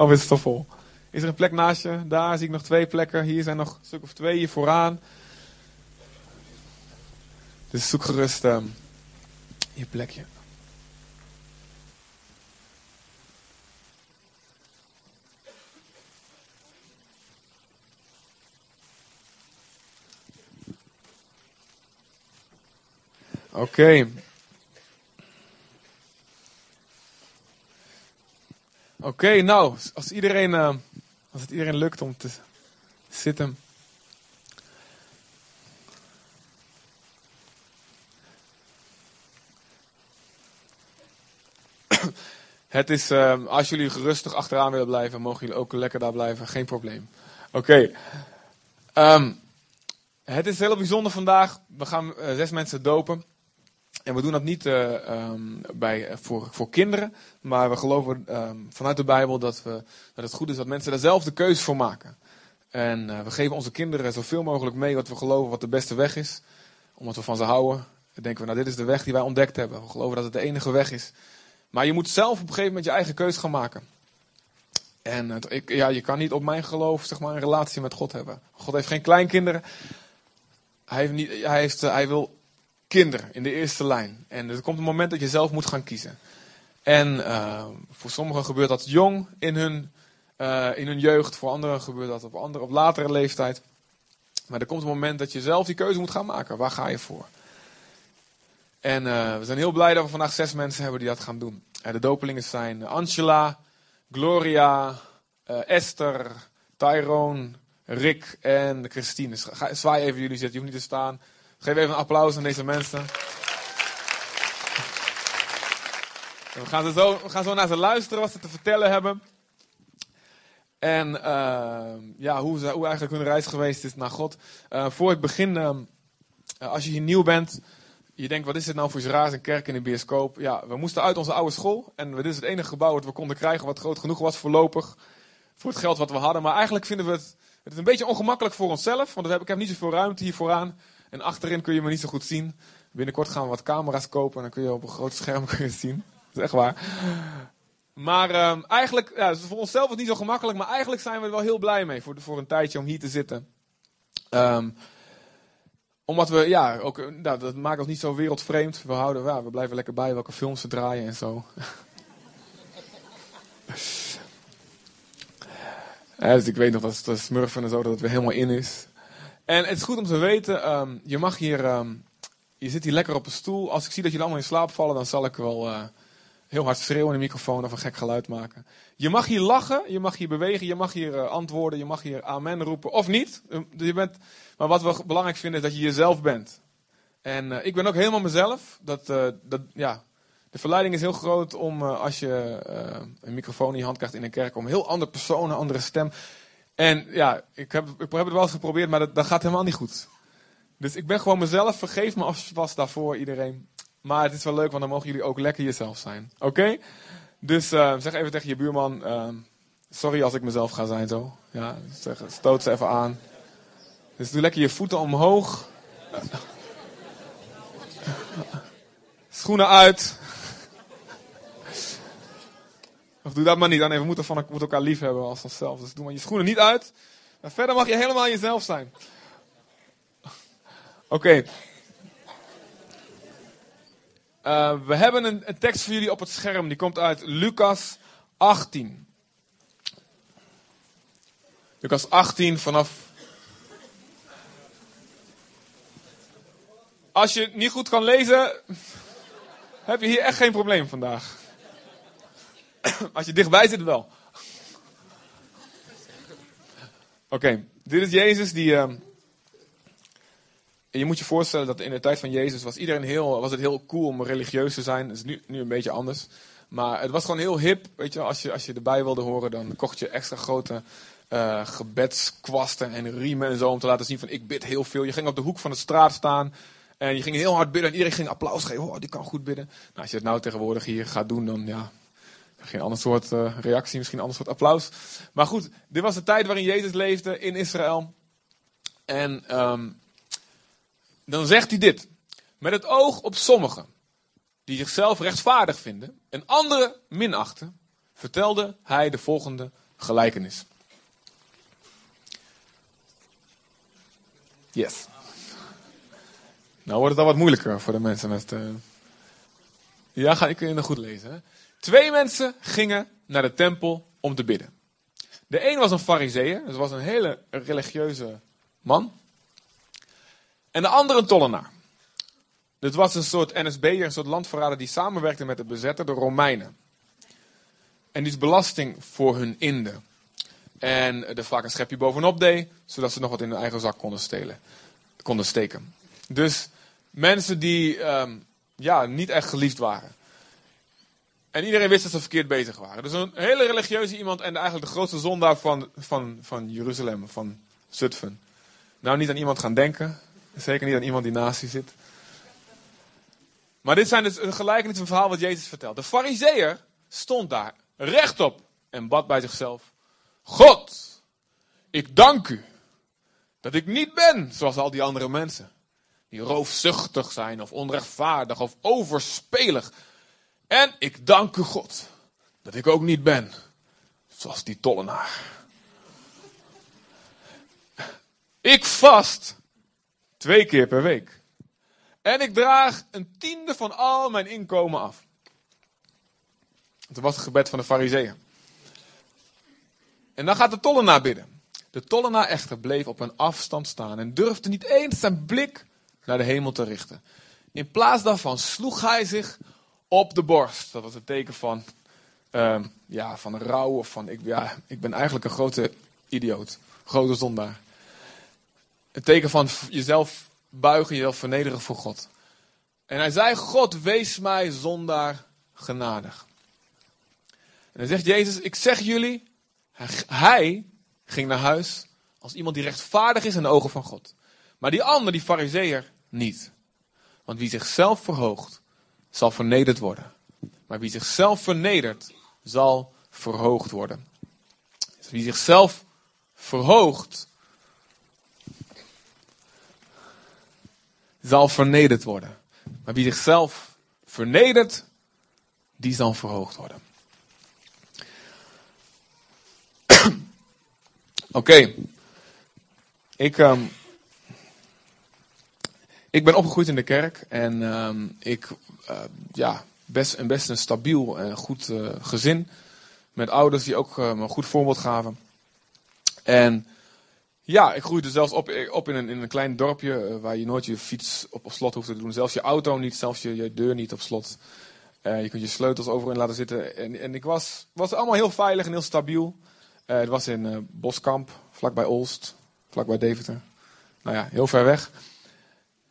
Of is het al vol? Is er een plek naast je? Daar zie ik nog twee plekken. Hier zijn nog een stuk of twee hier vooraan. Dus zoek gerust ehm, je plekje. Oké. Oké, nou, als, iedereen, uh, als het iedereen lukt om te zitten. Het is, uh, als jullie gerustig achteraan willen blijven, mogen jullie ook lekker daar blijven, geen probleem. Oké. Um, het is heel bijzonder vandaag. We gaan uh, zes mensen dopen. En we doen dat niet uh, um, bij, voor, voor kinderen, maar we geloven um, vanuit de Bijbel dat, we, dat het goed is dat mensen daar zelf de keuze voor maken. En uh, we geven onze kinderen zoveel mogelijk mee wat we geloven wat de beste weg is. Omdat we van ze houden, dan denken we, nou dit is de weg die wij ontdekt hebben. We geloven dat het de enige weg is. Maar je moet zelf op een gegeven moment je eigen keuze gaan maken. En ik, ja, je kan niet op mijn geloof zeg maar, een relatie met God hebben. God heeft geen kleinkinderen. Hij, heeft niet, hij, heeft, hij wil kinderen in de eerste lijn. En er komt een moment dat je zelf moet gaan kiezen. En uh, voor sommigen gebeurt dat jong in hun, uh, in hun jeugd, voor anderen gebeurt dat op, andere, op latere leeftijd. Maar er komt een moment dat je zelf die keuze moet gaan maken. Waar ga je voor? En uh, we zijn heel blij dat we vandaag zes mensen hebben die dat gaan doen. de dopelingen zijn Angela, Gloria, Esther, Tyrone, Rick en Christine. Zwaai even jullie zitten, je hoeft niet te staan. Geef even een applaus aan deze mensen. We gaan, zo, we gaan zo naar ze luisteren wat ze te vertellen hebben. En uh, ja, hoe, ze, hoe eigenlijk hun reis geweest is naar God. Uh, voor ik begin, uh, als je hier nieuw bent, je denkt wat is dit nou voor raars, een kerk in een bioscoop. Ja, we moesten uit onze oude school en dit is het enige gebouw wat we konden krijgen wat groot genoeg was voorlopig. Voor het geld wat we hadden. Maar eigenlijk vinden we het, het een beetje ongemakkelijk voor onszelf, want ik heb niet zoveel ruimte hier vooraan. En achterin kun je me niet zo goed zien. Binnenkort gaan we wat camera's kopen en dan kun je op een groot scherm kun zien. Dat is echt waar. Maar um, eigenlijk, ja, voor onszelf is niet zo gemakkelijk, maar eigenlijk zijn we er wel heel blij mee voor, voor een tijdje om hier te zitten. Um, omdat we, ja, ook, nou, dat maakt ons niet zo wereldvreemd. We, houden, ja, we blijven lekker bij welke films ze draaien en zo. dus ik weet nog dat de smurfen en zo, dat het weer helemaal in is. En het is goed om te weten, um, je mag hier, um, je zit hier lekker op een stoel. Als ik zie dat jullie allemaal in slaap vallen, dan zal ik wel uh, heel hard schreeuwen in de microfoon of een gek geluid maken. Je mag hier lachen, je mag hier bewegen, je mag hier uh, antwoorden, je mag hier amen roepen of niet. Um, je bent, maar wat we belangrijk vinden is dat je jezelf bent. En uh, ik ben ook helemaal mezelf. Dat, dat, ja, de verleiding is heel groot om als je een microfoon in je hand krijgt in een kerk, om heel andere persoon, een andere stem. En ja, ik heb, ik heb het wel eens geprobeerd, maar dat, dat gaat helemaal niet goed. Dus ik ben gewoon mezelf. Vergeef me alvast daarvoor, iedereen. Maar het is wel leuk, want dan mogen jullie ook lekker jezelf zijn. Oké? Dus uh, zeg even tegen je buurman: uh, Sorry als ik mezelf ga zijn zo. Ja, zeg, stoot ze even aan. Dus doe lekker je voeten omhoog. Schoenen uit. Of doe dat maar niet. Dan we moeten, van, we moeten elkaar lief hebben als onszelf. Dus doe maar je schoenen niet uit. Verder mag je helemaal jezelf zijn. Oké. Uh, we hebben een, een, tekst voor jullie op het scherm. Die komt uit Lucas 18. Lucas 18 vanaf. Als je niet goed kan lezen, heb je hier echt geen probleem vandaag. Als je dichtbij zit wel. Oké, dit is Jezus die. Uh, je moet je voorstellen dat in de tijd van Jezus was iedereen heel, was het heel cool om religieus te zijn. Dat is nu, nu een beetje anders. Maar het was gewoon heel hip. Weet je, als je, als je erbij wilde horen, dan kocht je extra grote uh, gebedskwasten en riemen en zo. Om te laten zien van ik bid heel veel. Je ging op de hoek van de straat staan. En je ging heel hard bidden. En iedereen ging applaus geven. Oh, die kan goed bidden. Nou, als je het nou tegenwoordig hier gaat doen, dan ja, geen ander soort uh, reactie, misschien een ander soort applaus. Maar goed, dit was de tijd waarin Jezus leefde in Israël. En um, dan zegt hij dit. Met het oog op sommigen die zichzelf rechtvaardig vinden en anderen minachten, vertelde hij de volgende gelijkenis. Yes. Nou wordt het al wat moeilijker voor de mensen met. Uh... Ja, ga ik het goed lezen. Twee mensen gingen naar de tempel om te bidden. De een was een fariseer, dus was een hele religieuze man. En de andere een tollenaar. Dit was een soort NSB'er, een soort landverrader die samenwerkte met de bezetter, de Romeinen. En die is belasting voor hun inde. En er vaak een schepje bovenop deed, zodat ze nog wat in hun eigen zak konden, stelen, konden steken. Dus mensen die um, ja, niet echt geliefd waren. En iedereen wist dat ze verkeerd bezig waren. Dus een hele religieuze iemand en eigenlijk de grootste zondaar van, van, van Jeruzalem, van Zutphen. Nou, niet aan iemand gaan denken. Zeker niet aan iemand die naast je zit. Maar dit zijn dus een gelijkenis van verhaal wat Jezus vertelt. De fariseer stond daar rechtop en bad bij zichzelf. God, ik dank u dat ik niet ben zoals al die andere mensen. Die roofzuchtig zijn of onrechtvaardig of overspelig. En ik dank u God dat ik ook niet ben zoals die tollenaar. Ik vast twee keer per week. En ik draag een tiende van al mijn inkomen af. Dat was het gebed van de fariseeën. En dan gaat de tollenaar bidden. De tollenaar echter bleef op een afstand staan en durfde niet eens zijn blik naar de hemel te richten. In plaats daarvan sloeg hij zich op de borst. Dat was het teken van, uh, ja, van rouw of van, ik, ja, ik ben eigenlijk een grote idioot. Grote zondaar. Het teken van jezelf buigen, jezelf vernederen voor God. En hij zei, God, wees mij zondaar genadig. En dan zegt Jezus, ik zeg jullie, hij ging naar huis als iemand die rechtvaardig is in de ogen van God. Maar die ander, die fariseer, niet. Want wie zichzelf verhoogt, zal vernederd worden. Maar wie zichzelf vernedert, zal verhoogd worden. Dus wie zichzelf verhoogt, zal vernederd worden. Maar wie zichzelf vernedert, die zal verhoogd worden. Oké. Ik, um, ik ben opgegroeid in de kerk en um, ik, uh, ja, best, een best een stabiel en goed uh, gezin. Met ouders die ook me een goed voorbeeld gaven. En ja, ik groeide zelfs op, op in, een, in een klein dorpje waar je nooit je fiets op, op slot hoeft te doen. Zelfs je auto niet, zelfs je, je deur niet op slot. je kunt je sleutels overin laten zitten. En, en ik was, was allemaal heel veilig en heel stabiel. het was in Boskamp, vlakbij Olst, vlakbij Deventer. Nou ja, heel ver weg.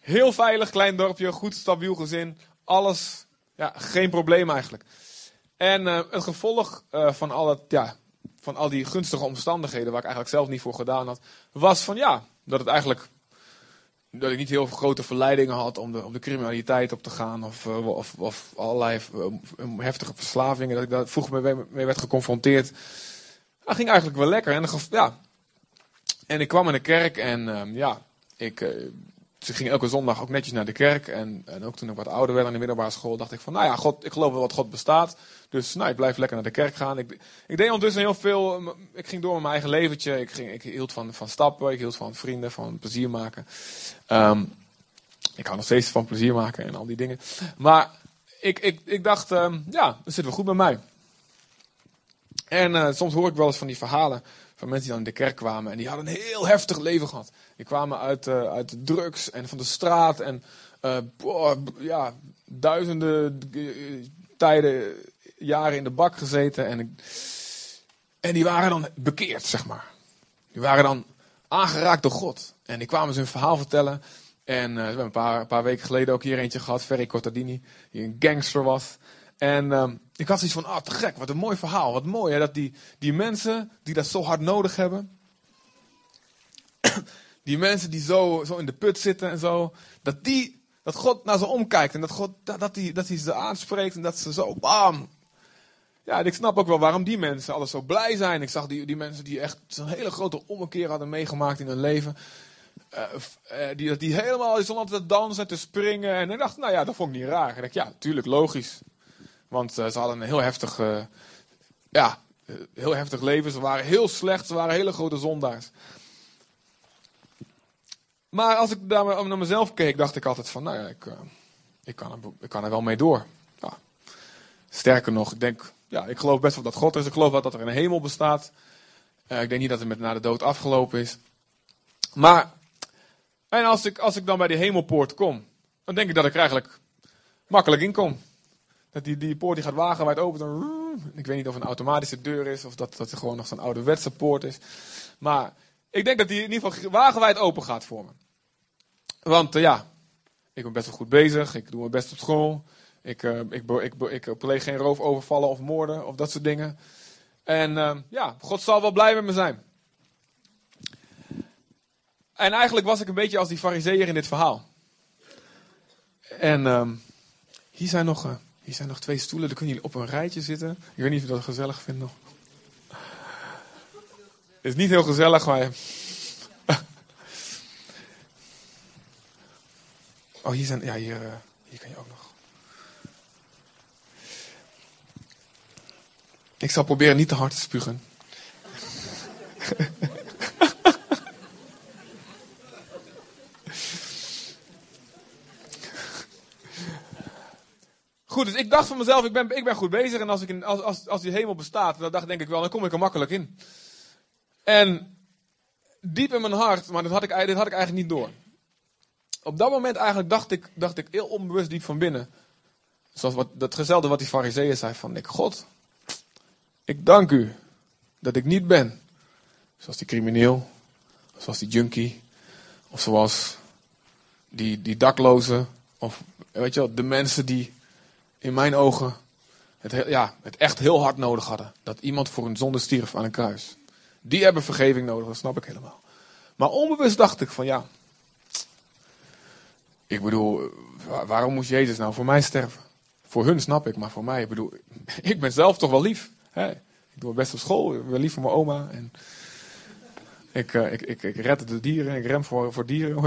Heel veilig, klein dorpje, goed stabiel gezin. Alles, ja, geen probleem eigenlijk. En uh, het gevolg uh, van, al het, ja, van al die gunstige omstandigheden, waar ik eigenlijk zelf niet voor gedaan had, was van ja, dat het eigenlijk. Dat ik niet heel grote verleidingen had om de, om de criminaliteit op te gaan of, uh, of, of allerlei heftige verslavingen. Dat ik daar vroeger mee, werd geconfronteerd. Dat ging eigenlijk wel lekker. En, ja. en ik kwam in de kerk en uh, ja, ik, ze ging elke zondag ook netjes naar de kerk. En, en ook toen ik wat ouder werd aan de middelbare school, dacht ik van, nou ja, God, ik geloof wel dat God bestaat. Dus nou, ik blijf lekker naar de kerk gaan. Ik, ik deed ondertussen heel veel, ik ging door met mijn eigen leventje. Ik, ging, ik hield van, van stappen, ik hield van vrienden, van plezier maken. Um, ik hou nog steeds van plezier maken en al die dingen. Maar ik, ik, ik dacht, um, ja, dat zit wel goed bij mij. En uh, soms hoor ik wel eens van die verhalen van mensen die dan in de kerk kwamen. En die hadden een heel heftig leven gehad. Die kwamen uit, uh, uit drugs en van de straat. En uh, ja, duizenden tijden, jaren in de bak gezeten. En, en die waren dan bekeerd, zeg maar. Die waren dan aangeraakt door God. En die kwamen ze hun verhaal vertellen. En we hebben een paar, een paar weken geleden ook hier eentje gehad, Ferry Cortadini, die een gangster was. En uh, ik had zoiets van, ah, te gek, wat een mooi verhaal. Wat mooi hè, dat die, die mensen die dat zo hard nodig hebben. die mensen die zo, zo in de put zitten en zo. Dat, die, dat God naar ze omkijkt en dat God dat, dat, die, dat hij ze aanspreekt en dat ze zo bam. Ja, en ik snap ook wel waarom die mensen alles zo blij zijn. Ik zag die, die mensen die echt zo'n hele grote ommekeer hadden meegemaakt in hun leven. Uh, die, die helemaal, die stonden te dansen, te springen. En ik dacht, nou ja, dat vond ik niet raar. Ik dacht, ja, tuurlijk, logisch. Want uh, ze hadden een heel heftig, uh, ja, heel heftig leven. Ze waren heel slecht, ze waren hele grote zondaars. Maar als ik daar naar mezelf keek, dacht ik altijd van, nou ja, ik, ik, kan, er, ik kan er wel mee door. Ja. Sterker nog, ik denk, ja, ik geloof best wel dat God is. Ik geloof wel dat er een hemel bestaat. ik denk niet dat het met na de dood afgelopen is. Maar, en als ik, als ik dan bij die hemelpoort kom, dan denk ik dat ik er eigenlijk makkelijk in kom. Dat die, poort die gaat wagenwijd open. Dan, ik weet niet of het een automatische deur is of dat, dat het gewoon nog zo'n ouderwetse poort is. Maar ik denk dat die in ieder geval wagenwijd open gaat voor me. Want uh, ja, ik ben best wel goed bezig. Ik doe mijn best op school. Ik, uh, ik, ik, ik, pleeg geen roofovervallen of moorden of dat soort dingen. En uh, ja, God zal wel blij met me zijn. En eigenlijk was ik een beetje als die fariseer in dit verhaal. En um, hier, zijn nog, hier zijn nog twee stoelen, dan kunnen jullie op een rijtje zitten. Ik weet niet of je dat gezellig vindt nog. Het is niet heel gezellig, maar... oh, hier zijn... Ja, hier, uh, hier kan je ook nog. Ik zal proberen niet te hard te spugen. Goed, dus ik dacht van mezelf, ik ben, ik ben goed bezig. En als, ik in, als, als, als die hemel bestaat, dan dacht denk ik wel, dan kom ik er makkelijk in. En diep in mijn hart, maar dit had ik, dit had ik eigenlijk niet door. Op dat moment eigenlijk dacht ik, dacht ik heel onbewust diep van binnen. Zoals wat, datzelfde wat die fariseeën zei van, ik, God, ik dank u dat ik niet ben zoals die crimineel, zoals die junkie, of zoals die, die daklozen, of weet je wel, de mensen die in mijn ogen het, ja, het echt heel hard nodig hadden. Dat iemand voor hun zonde stierf aan een kruis. Die hebben vergeving nodig, dat snap ik helemaal. Maar onbewust dacht ik van ja. Ik bedoel, waarom moest Jezus nou voor mij sterven? Voor hun snap ik, maar voor mij, ik bedoel, ik ben zelf toch wel lief. Hè? Ik doe best op school, ik ben lief voor mijn oma. En ik, uh, ik, ik, ik red de dieren, ik rem voor, voor dieren.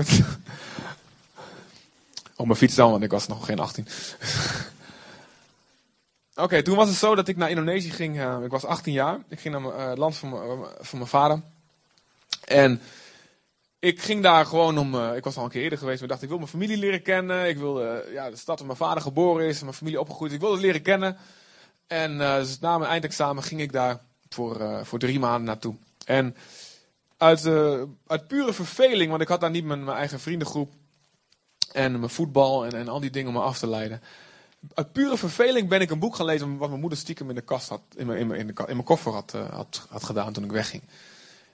op mijn fiets dan, want ik was nog geen 18. Oké, toen was het zo dat ik naar Indonesië ging. Uh, ik was 18 jaar. Ik ging naar het land van, uh, van mijn vader. En ik ging daar gewoon om. ik was al een keer eerder geweest. Maar dacht, ik wil mijn familie leren kennen. Ik wil ja, de stad waar mijn vader geboren is. Mijn familie opgegroeid. Ik wil het leren kennen. En dus na mijn eindexamen ging ik daar voor, voor drie maanden naartoe. En uit, uit pure verveling, want ik had daar niet mijn, mijn eigen vriendengroep. En mijn voetbal en, en al die dingen om me af te leiden uit pure verveling ben ik een boek gaan lezen wat mijn moeder stiekem in de kast had, in mijn, in mijn, in de, in mijn koffer had, uh, had, had gedaan toen ik wegging.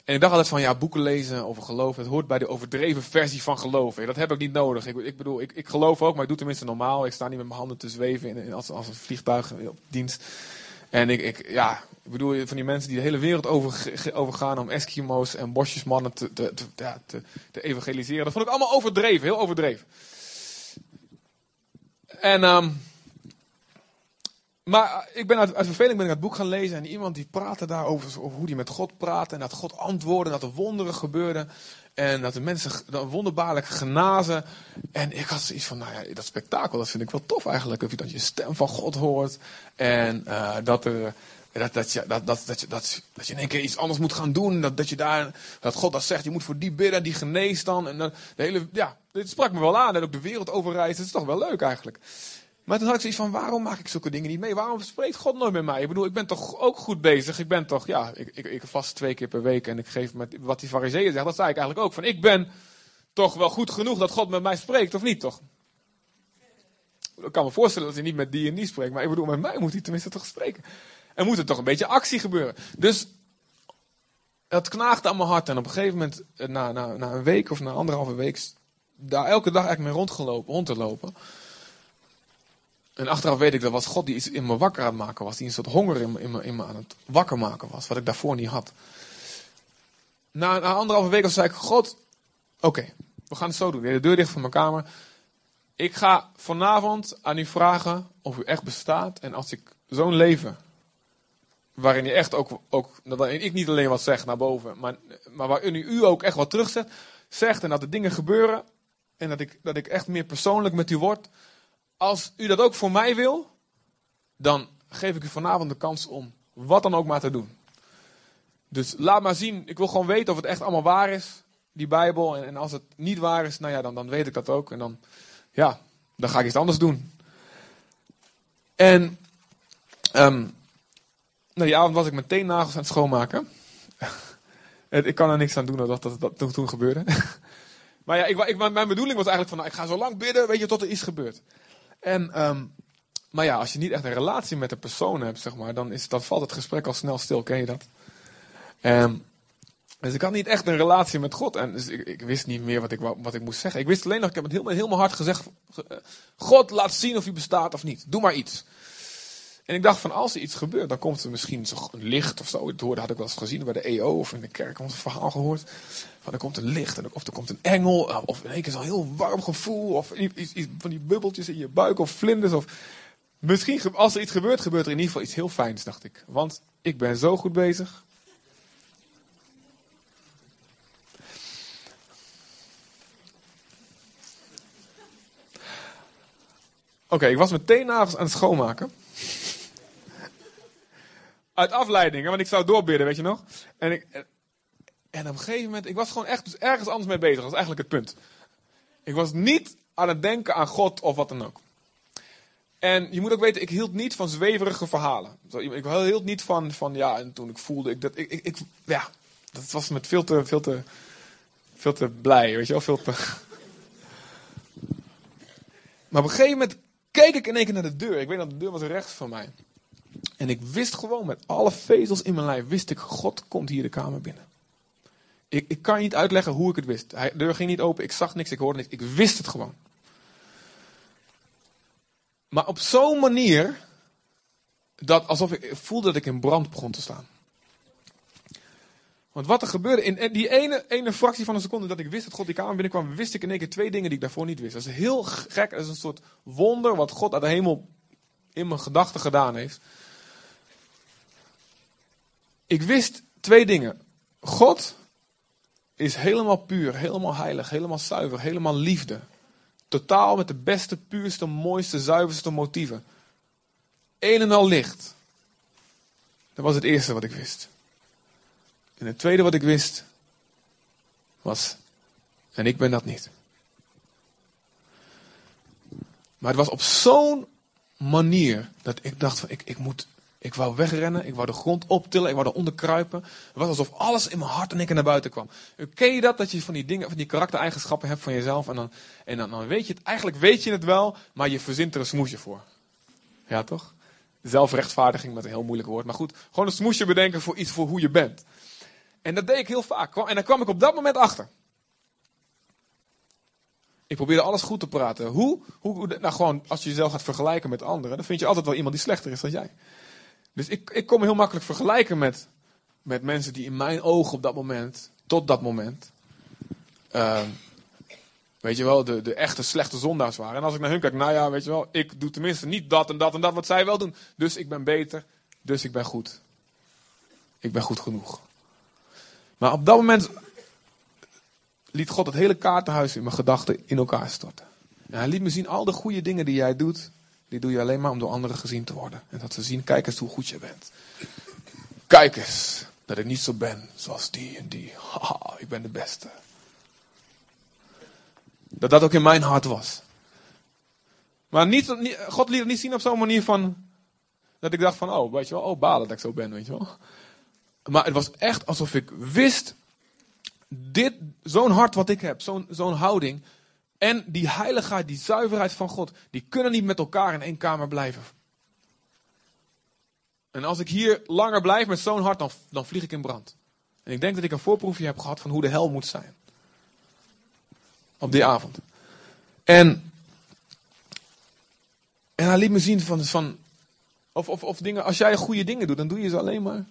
En ik dacht altijd van ja, boeken lezen over geloof, het hoort bij de overdreven versie van geloof. Dat heb ik niet nodig. Ik, ik bedoel, ik, ik geloof ook, maar ik doe tenminste normaal. Ik sta niet met mijn handen te zweven in, als, als een vliegtuig op dienst. En ik, ik, ja, ik bedoel, van die mensen die de hele wereld over, overgaan om Eskimo's en bosjesmannen te, te, te, te, te evangeliseren. Dat vond ik allemaal overdreven, heel overdreven. En um, maar ik ben uit, verveling ben ik het boek gaan lezen en iemand die praatte daarover over hoe hij met God praatte en dat God antwoordde, dat er wonderen gebeurden en dat de mensen wonderbaarlijk genazen. En ik had zoiets van, nou ja, dat spektakel, dat vind ik wel tof eigenlijk. Dat je stem van God hoort en uh, dat er... Dat, dat, je, dat, dat, dat, je, dat, dat je in één keer iets anders moet gaan doen. Dat, dat, je daar, dat God dat zegt, je moet voor die bidden, die geneest dan. En dan de hele, ja, dit sprak me wel aan. En ook de wereld overreizen. Dat is toch wel leuk eigenlijk. Maar toen had ik zoiets van, waarom maak ik zulke dingen niet mee? Waarom spreekt God nooit met mij? Ik bedoel, ik ben toch ook goed bezig. Ik ben toch, ja, ik, ik, ik vast twee keer per week en ik geef met wat die fariseeën zegt. Dat zei ik eigenlijk ook. Van, ik ben toch wel goed genoeg dat God met mij spreekt, of niet toch? Ik kan me voorstellen dat hij niet met die en die spreekt. Maar ik bedoel, met mij moet hij tenminste toch spreken. En moet er toch een beetje actie gebeuren. Dus het knaagde aan mijn hart. En op een gegeven moment, eh, na, na, na een week of na anderhalve week, daar elke dag eigenlijk mee rondgelopen, rond te lopen en achteraf weet ik dat was God die iets in me wakker aan het maken was. Die een soort honger in me, in me, in me aan het wakker maken was. Wat ik daarvoor niet had. Na, na anderhalve week zei ik, God, oké, we gaan het zo doen. De deur dicht van mijn kamer. Ik ga vanavond aan u vragen of u echt bestaat. En als ik zo'n leven, waarin je echt ook, ook ik niet alleen wat zeg naar boven, maar, maar waarin u, u ook echt wat terugzet, zegt en dat er dingen gebeuren. En dat ik, dat ik echt meer persoonlijk met u word als u dat ook voor mij wil, dan geef ik u vanavond de kans om wat dan ook maar te doen. Dus laat maar zien. Ik wil gewoon weten of het echt allemaal waar is, die Bijbel. En, en als het niet waar is, nou ja, dan, dan weet ik dat ook. En dan, ja, dan ga ik iets anders doen. En um, nou, die avond was ik meteen nagels aan het schoonmaken. ik kan er niks aan doen dat dat, dat, dat toen gebeurde. maar ja, ik, mijn bedoeling was eigenlijk van, nou, ik ga zo lang bidden, weet je, tot er iets gebeurt. En, um, maar ja, als je niet echt een relatie met de persoon hebt, zeg maar, dan, is, dan valt het gesprek al snel stil. Ken je dat? Um, dus ik had niet echt een relatie met God. En dus ik, wist niet meer wat ik, wat ik moest zeggen. Ik wist alleen nog, ik heb het heel, heel mijn gezegd. God, laat zien of hij bestaat of niet. Doe maar iets. En ik dacht van, als er iets gebeurt, dan komt er misschien een licht of zo. Dat had ik wel eens gezien bij de EO of in de kerk. een verhaal gehoord. Van er komt een licht, of er komt een engel. Of in één keer zo'n heel warm gevoel. Of iets, van die bubbeltjes in je buik of vlinders. Of misschien, als er iets gebeurt, gebeurt er in ieder geval iets heel fijns, dacht ik. Want ik ben zo goed bezig. Oké, ik was meteen nagels aan het schoonmaken. Uit afleiding, want ik zou doorbidden, weet je nog? En, ik, en op een gegeven moment, ik was gewoon echt dus ergens anders mee bezig. Dat was eigenlijk het punt. Ik was niet aan het denken aan God of wat dan ook. En je moet ook weten, ik hield niet van zweverige verhalen. Ik hield niet van, van ja, en toen ik voelde ik dat, ik, ik, ik ja, dat was met veel te, veel te, veel te blij, weet je wel, veel te... Maar op een gegeven moment keek ik in één keer naar de deur. Ik weet dat de deur was rechts van mij. En ik wist gewoon met alle vezels in mijn lijf, wist ik, God komt hier de kamer binnen. Ik, ik kan niet uitleggen hoe ik het wist. de deur ging niet open, ik zag niks, ik hoorde niks. Ik wist het gewoon. Maar op zo'n manier, dat alsof ik voelde dat ik in brand begon te staan. Want wat er gebeurde, in die ene, ene fractie van een seconde dat ik wist dat God die kamer binnenkwam, wist ik in één keer twee dingen die ik daarvoor niet wist. Dat is heel gek, dat is een soort wonder wat God uit de hemel in mijn gedachten gedaan heeft. Ik wist twee dingen. God is helemaal puur, helemaal heilig, helemaal zuiver, helemaal liefde. Totaal met de beste, puurste, mooiste, zuiverste motieven. Een en al licht. Dat was het eerste wat ik wist. En het tweede wat ik wist was, en ik ben dat niet. Maar het was op zo'n manier dat ik dacht van ik, ik moet, ik wou wegrennen, ik wou de grond optillen, ik wou eronder kruipen. Het was alsof alles in mijn hart en ik naar buiten kwam. Ken je dat, dat je van die dingen, van die karaktereigenschappen hebt van jezelf en dan, en dan, dan weet je het, eigenlijk weet je het wel, maar je verzint er een smoesje voor. Ja toch? Zelfrechtvaardiging met een heel moeilijk woord, maar goed, gewoon een smoesje bedenken voor iets voor hoe je bent. En dat deed ik heel vaak. En daar kwam ik op dat moment achter. Ik probeerde alles goed te praten. Hoe? Hoe? Nou, gewoon als je jezelf gaat vergelijken met anderen, dan vind je altijd wel iemand die slechter is dan jij. Dus ik, ik kon me heel makkelijk vergelijken met, met mensen die in mijn ogen op dat moment, tot dat moment, uh, weet je wel, de, de echte slechte zondaars waren. En als ik naar hun kijk, nou ja, weet je wel, ik doe tenminste niet dat en dat en dat wat zij wel doen. Dus ik ben beter, dus ik ben goed. Ik ben goed genoeg. Maar op dat moment liet God het hele kaartenhuis in mijn gedachten in elkaar storten. En hij liet me zien, al de goede dingen die jij doet, die doe je alleen maar om door anderen gezien te worden. En dat ze zien, kijk eens hoe goed je bent. Kijk eens dat ik niet zo ben zoals die en die. Haha, ik ben de beste. Dat dat ook in mijn hart was. Maar niet, God liet het niet zien op zo'n manier van, dat ik dacht van, oh, weet je wel, oh, balen dat ik zo ben, weet je wel. Maar het was echt alsof ik wist, dit, zo'n hart wat ik heb, zo'n zo'n houding. En die heiligheid, die zuiverheid van God, die kunnen niet met elkaar in één kamer blijven. En als ik hier langer blijf met zo'n hart, dan, dan vlieg ik in brand. En ik denk dat ik een voorproefje heb gehad van hoe de hel moet zijn. Op die avond. En, en hij liet me zien van, van of, of, of dingen, als jij goede dingen doet, dan doe je ze alleen maar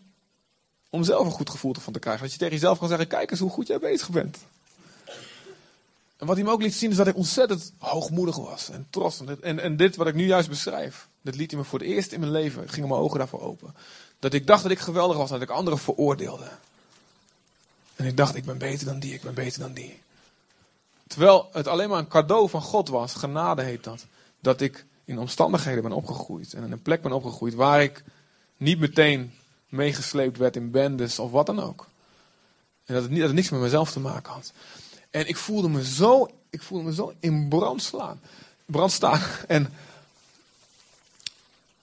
om zelf een goed gevoel ervan te krijgen. Dat je tegen jezelf kan zeggen, kijk eens hoe goed jij bezig bent. En wat hij me ook liet zien is dat ik ontzettend hoogmoedig was en trots. En, en, en dit wat ik nu juist beschrijf, dat liet hij me voor het eerst in mijn leven, gingen mijn ogen daarvoor open. Dat ik dacht dat ik geweldig was, dat ik anderen veroordeelde. En ik dacht, ik ben beter dan die, ik ben beter dan die. Terwijl het alleen maar een cadeau van God was, genade heet dat. Dat ik in omstandigheden ben opgegroeid en in een plek ben opgegroeid waar ik niet meteen meegesleept werd in bendes of wat dan ook. En dat het, niet, dat het niks met mezelf te maken had. En ik voelde me zo, ik voelde me zo in brand slaan. Brand staan. En,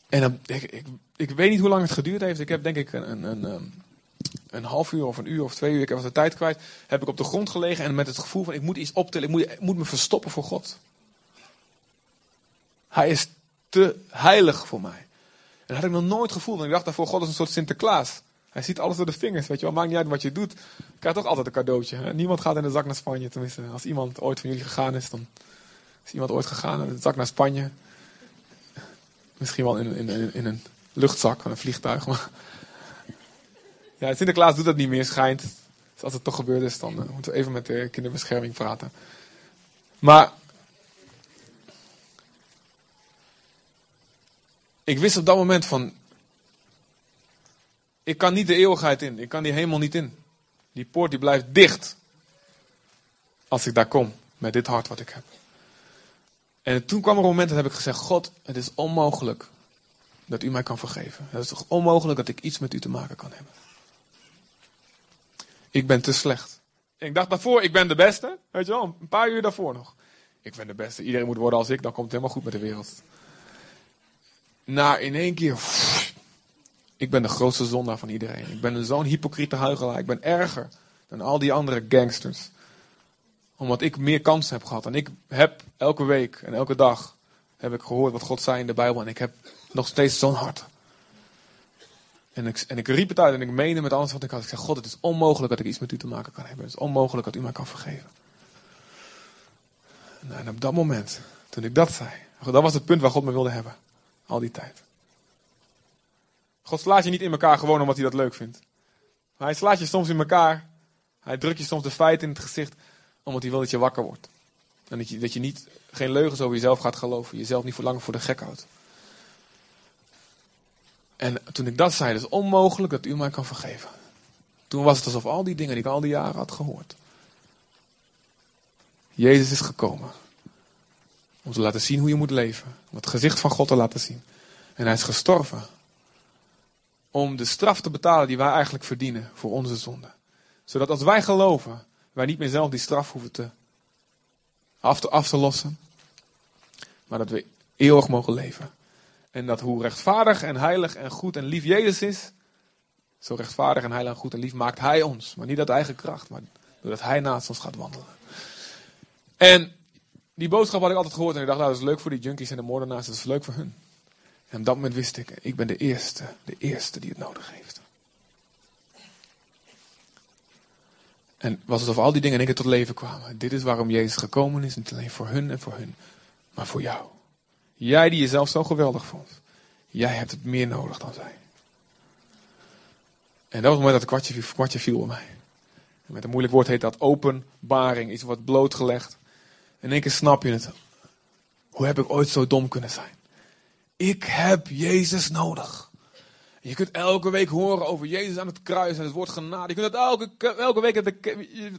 en dan, ik, ik, ik weet niet hoe lang het geduurd heeft. Ik heb denk ik een, een, een, een half uur of een uur of twee uur, ik was de tijd kwijt, heb ik op de grond gelegen en met het gevoel van ik moet iets optillen, ik moet, ik moet me verstoppen voor God. Hij is te heilig voor mij. En dat had ik nog nooit gevoeld. En ik dacht daarvoor, God is een soort Sinterklaas. Hij ziet alles door de vingers, weet je wel. Maakt niet uit wat je doet. Je krijgt toch altijd een cadeautje. Niemand gaat in de zak naar Spanje, tenminste. Als iemand ooit van jullie gegaan is, dan is iemand ooit gegaan in de zak naar Spanje. Misschien wel in, in, in, een luchtzak van een vliegtuig. Maar ja, Sinterklaas doet dat niet meer, schijnt. Dus als het toch gebeurd is, dan uh, moeten we even met de kinderbescherming praten. Maar ik wist op dat moment van, ik kan niet de eeuwigheid in. Ik kan die hemel niet in. Die poort die blijft dicht. Als ik daar kom. Met dit hart wat ik heb. En toen kwam er een moment dat heb ik gezegd: God, het is onmogelijk dat u mij kan vergeven. Het is toch onmogelijk dat ik iets met u te maken kan hebben. Ik ben te slecht. ik dacht daarvoor, ik ben de beste. Weet je wel, een paar uur daarvoor nog. Ik ben de beste. Iedereen moet worden als ik, dan komt het helemaal goed met de wereld. Na in één keer. Ik ben de grootste zondaar van iedereen. Ik ben zo'n hypocriete huigelaar. Ik ben erger dan al die andere gangsters. Omdat ik meer kansen heb gehad. En ik heb elke week en elke dag heb ik gehoord wat God zei in de Bijbel. En ik heb nog steeds zo'n hart. En ik, en ik riep het uit en ik meende met alles wat ik had. Ik zei, God, het is onmogelijk dat ik iets met u te maken kan hebben. Het is onmogelijk dat u mij kan vergeven. En op dat moment, toen ik dat zei, dat was het punt waar God me wilde hebben. Al die tijd. God slaat je niet in elkaar gewoon omdat hij dat leuk vindt. Hij slaat je soms in elkaar. Hij drukt je soms de feiten in het gezicht omdat hij wil dat je wakker wordt. En dat je, dat je niet, geen leugens over jezelf gaat geloven. Jezelf niet voor lang voor de gek houdt. En toen ik dat zei, het is onmogelijk dat u mij kan vergeven. Toen was het alsof al die dingen die ik al die jaren had gehoord. Jezus is gekomen. Om te laten zien hoe je moet leven. Om het gezicht van God te laten zien. En hij is gestorven om de straf te betalen die wij eigenlijk verdienen voor onze zonde. Zodat als wij geloven, wij niet meer zelf die straf hoeven te af, te af te lossen. Maar dat we eeuwig mogen leven. En dat hoe rechtvaardig en heilig en goed en lief Jezus is, zo rechtvaardig en heilig en goed en lief maakt Hij ons. Maar niet uit eigen kracht, maar doordat Hij naast ons gaat wandelen. En die boodschap had ik altijd gehoord en ik dacht, nou, dat is leuk voor die junkies en de moordenaars, dat is leuk voor hun. En op dat moment wist ik, ik ben de eerste, de eerste die het nodig heeft. En was het of al die dingen in één keer tot leven kwamen. Dit is waarom Jezus gekomen is, niet alleen voor hun en voor hun, maar voor jou. Jij die jezelf zo geweldig vond. Jij hebt het meer nodig dan zij. En dat was het moment dat het kwartje, kwartje viel bij mij. En met een moeilijk woord heet dat openbaring. Iets wat blootgelegd. In één keer snap je het. Hoe heb ik ooit zo dom kunnen zijn? Ik heb Jezus nodig. Je kunt elke week horen over Jezus aan het kruis en het woord genade. Je kunt dat elke, elke week je,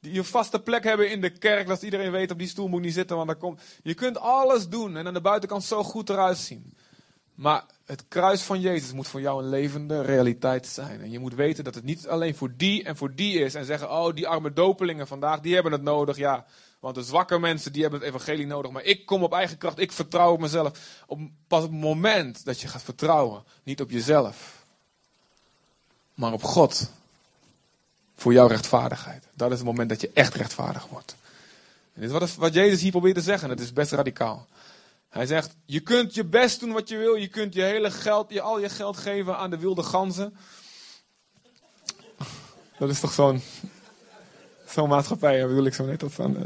je vaste plek hebben in de kerk. Dat iedereen weet op die stoel moet niet zitten. Want dan komt, je kunt alles doen en aan de buitenkant zo goed eruit zien. Maar het kruis van Jezus moet voor jou een levende realiteit zijn. En je moet weten dat het niet alleen voor die en voor die is. En zeggen, oh die arme dopelingen vandaag, die hebben het nodig. Ja, want de zwakke mensen die hebben het evangelie nodig. Maar ik kom op eigen kracht, ik vertrouw op mezelf. Op, pas op het moment dat je gaat vertrouwen, niet op jezelf, maar op God. Voor jouw rechtvaardigheid. Dat is het moment dat je echt rechtvaardig wordt. En dit is wat, wat Jezus hier probeert te zeggen. Het is best radicaal. Hij zegt, je kunt je best doen wat je wil. Je kunt je hele geld, je, al je geld geven aan de wilde ganzen. Dat is toch zo'n zo'n maatschappij, bedoel ik zo net dat van. Uh...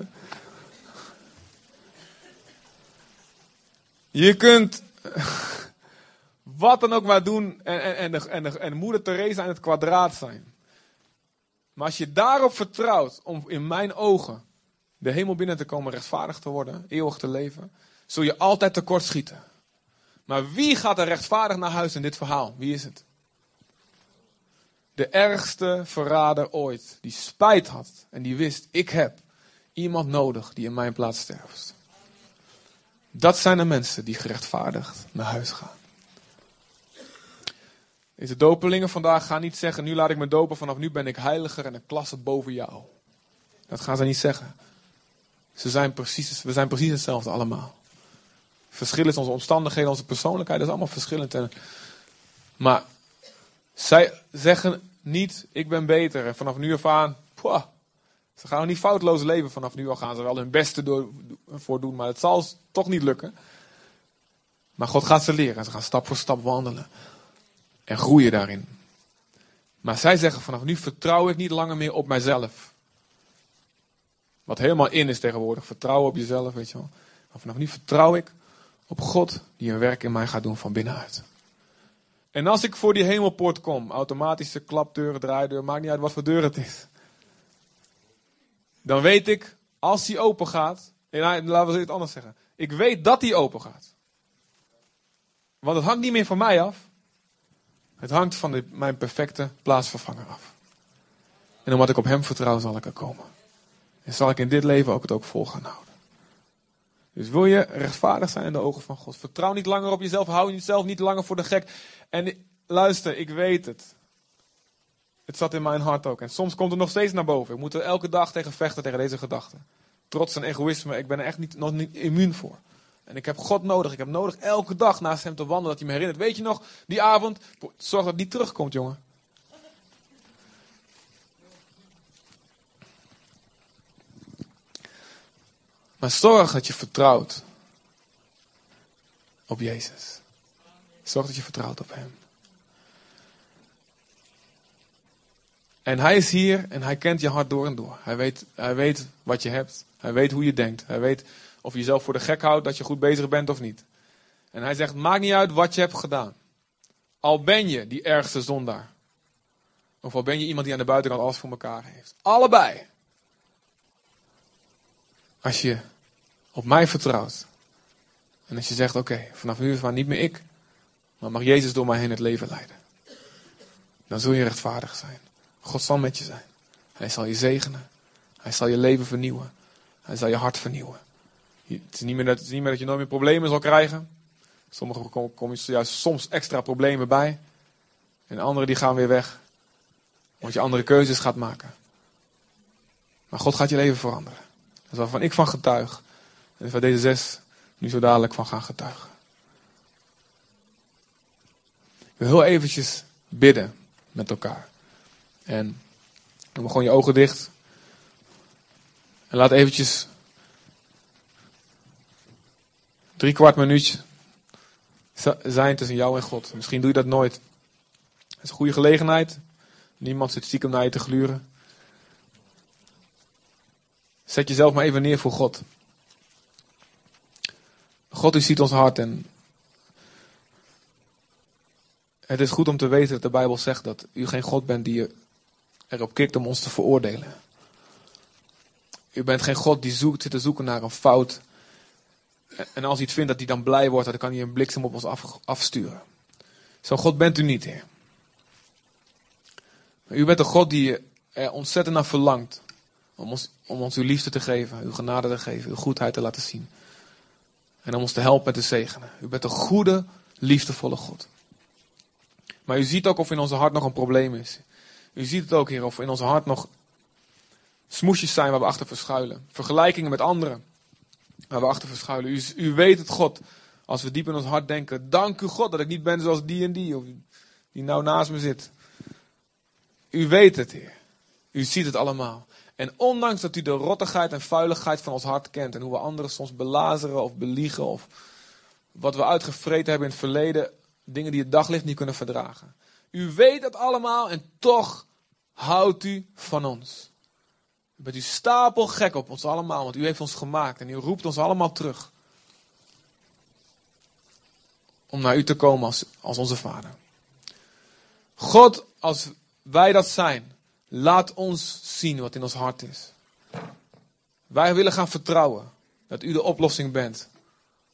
Je kunt wat dan ook maar doen en, en, en, de, en, de, en moeder Teresa in het kwadraat zijn. Maar als je daarop vertrouwt om in mijn ogen de hemel binnen te komen, rechtvaardig te worden, eeuwig te leven, zul je altijd tekort schieten. Maar wie gaat er rechtvaardig naar huis in dit verhaal? Wie is het? De ergste verrader ooit, die spijt had en die wist, ik heb iemand nodig die in mijn plaats sterft. Dat zijn de mensen die gerechtvaardigd naar huis gaan. Deze dopelingen vandaag gaan niet zeggen, nu laat ik me dopen, vanaf nu ben ik heiliger en een klasse boven jou. Dat gaan ze niet zeggen. Ze zijn precies, we zijn precies hetzelfde allemaal. Verschil is onze omstandigheden, onze persoonlijkheid, dat is allemaal verschillend. En, maar zij zeggen niet, ik ben beter en vanaf nu af aan, poeh, ze gaan niet foutloos leven vanaf nu al gaan ze wel hun beste door, voor doen, maar het zal toch niet lukken. Maar God gaat ze leren. Ze gaan stap voor stap wandelen. En groeien daarin. Maar zij zeggen vanaf nu vertrouw ik niet langer meer op mijzelf. Wat helemaal in is tegenwoordig. Vertrouwen op jezelf, weet je wel. Maar vanaf nu vertrouw ik op God die een werk in mij gaat doen van binnenuit. En als ik voor die hemelpoort kom, automatische klapdeuren, draaideur, maakt niet uit wat voor deur het is. Dan weet ik, als die open gaat, en laten we het anders zeggen. Ik weet dat die open gaat. Want het hangt niet meer van mij af. Het hangt van de, mijn perfecte plaatsvervanger af. En omdat ik op hem vertrouw, zal ik er komen. En zal ik in dit leven ook het ook vol gaan houden. Dus wil je rechtvaardig zijn in de ogen van God. Vertrouw niet langer op jezelf. Hou jezelf niet langer voor de gek. En luister, ik weet het. Het zat in mijn hart ook. En soms komt het nog steeds naar boven. Ik moet er elke dag tegen vechten, tegen deze gedachten. Trots en egoïsme, ik ben er echt niet, nog niet immuun voor. En ik heb God nodig. Ik heb nodig elke dag naast hem te wandelen. Dat hij me herinnert. Weet je nog, die avond. Zorg dat niet terugkomt, jongen. Maar zorg dat je vertrouwt op Jezus. Zorg dat je vertrouwt op Hem. En Hij is hier en Hij kent je hart door en door. Hij weet, hij weet wat je hebt. Hij weet hoe je denkt. Hij weet of je jezelf voor de gek houdt dat je goed bezig bent of niet. En hij zegt, maakt niet uit wat je hebt gedaan. Al ben je die ergste zondaar. Of al ben je iemand die aan de buitenkant alles voor elkaar heeft. Allebei. Als je op mij vertrouwt. En als je zegt, oké, vanaf nu is het niet meer ik. Maar mag Jezus door mij heen het leven leiden. Dan zul je rechtvaardig zijn. God zal met je zijn. Hij zal je zegenen. Hij zal je leven vernieuwen. Hij zal je hart vernieuwen. Het is, niet meer dat, je nooit meer problemen zal krijgen. Sommigen komen je juist soms extra problemen bij. En anderen die gaan weer weg. Want je andere keuzes gaat maken. Maar God gaat je leven veranderen. Dat is waarvan ik van getuig. En waar deze zes nu zo dadelijk van gaan getuigen. Ik heel eventjes bidden met elkaar. En doe gewoon je ogen dicht. En laat eventjes drie kwart minuutje zijn tussen jou en God. Misschien doe je dat nooit. Het is een goede gelegenheid. Niemand zit stiekem naar je te gluren. Zet jezelf maar even neer voor God. God, u ziet ons hart en het is goed om te weten dat de Bijbel zegt dat u geen God bent die erop kikt om ons te veroordelen. U bent geen God die zoekt, zit te zoeken naar een fout en als hij het vindt dat hij dan blij wordt, dan kan hij een bliksem op ons af, afsturen. Zo God bent u niet, u bent een God die er ontzettend naar verlangt. Om ons, om ons uw liefde te geven, uw genade te geven, uw goedheid te laten zien. En om ons te helpen en te zegenen. U bent een goede, liefdevolle God. Maar u ziet ook of in onze hart nog een probleem is. U ziet het ook, Heer, of in onze hart nog smoesjes zijn waar we achter verschuilen. Vergelijkingen met anderen waar we achter verschuilen. U, u weet het, God. Als we diep in ons hart denken, dank u God dat ik niet ben zoals die en die, of die nou naast me zit. U weet het, Heer. U ziet het allemaal. En ondanks dat u de rottigheid en vuiligheid van ons hart kent en hoe we anderen soms belazeren of beliegen of wat we uitgevreten hebben in het verleden, dingen die het daglicht niet kunnen verdragen. U weet het allemaal en toch houdt u van ons. U bent u stapel gek op ons allemaal, want u heeft ons gemaakt en u roept ons allemaal terug. Om naar u te komen als, als onze vader. God, als wij dat zijn, laat ons zien wat in ons hart is. Wij willen gaan vertrouwen dat u de oplossing bent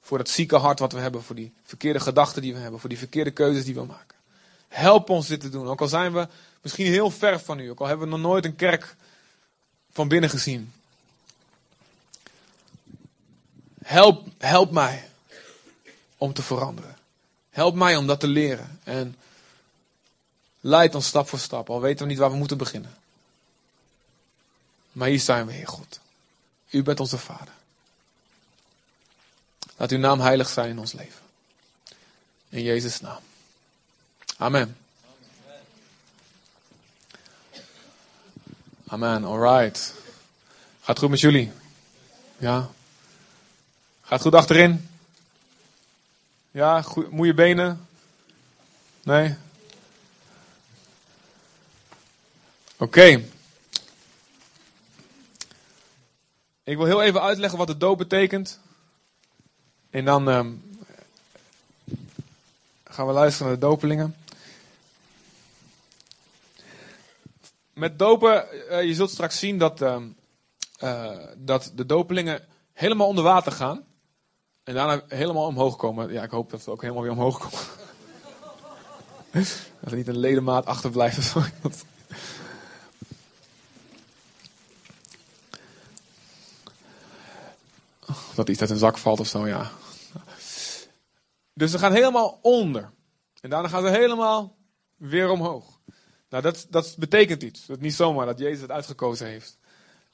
voor dat zieke hart wat we hebben, voor die verkeerde gedachten die we hebben, voor die verkeerde keuzes die we maken. Help ons dit te doen, ook al zijn we misschien heel ver van u, ook al hebben we nog nooit een kerk van binnen gezien. Help, help mij om te veranderen. Help mij om dat te leren. En Leid ons stap voor stap, al weten we niet waar we moeten beginnen. Maar hier zijn we, Heer God. U bent onze Vader. Laat uw naam heilig zijn in ons leven. In Jezus' naam. Amen. Amen, alright. Gaat goed met jullie? Ja. Gaat goed achterin? Ja, goed, moeie benen? Nee? Oké. Ik wil heel even uitleggen wat de doop betekent. En dan ehm, gaan we luisteren naar de dopelingen. Met dopen, uh, je zult straks zien dat, uh, uh, dat de dopelingen helemaal onder water gaan. En daarna helemaal omhoog komen. Ja, ik hoop dat ze ook helemaal weer omhoog komen. dat er niet een ledemaat achterblijft of zo. Dat iets uit een zak valt of zo, ja. Dus ze gaan helemaal onder. En daarna gaan ze helemaal weer omhoog. Nou, dat, dat betekent iets. Dat niet zomaar dat Jezus het uitgekozen heeft.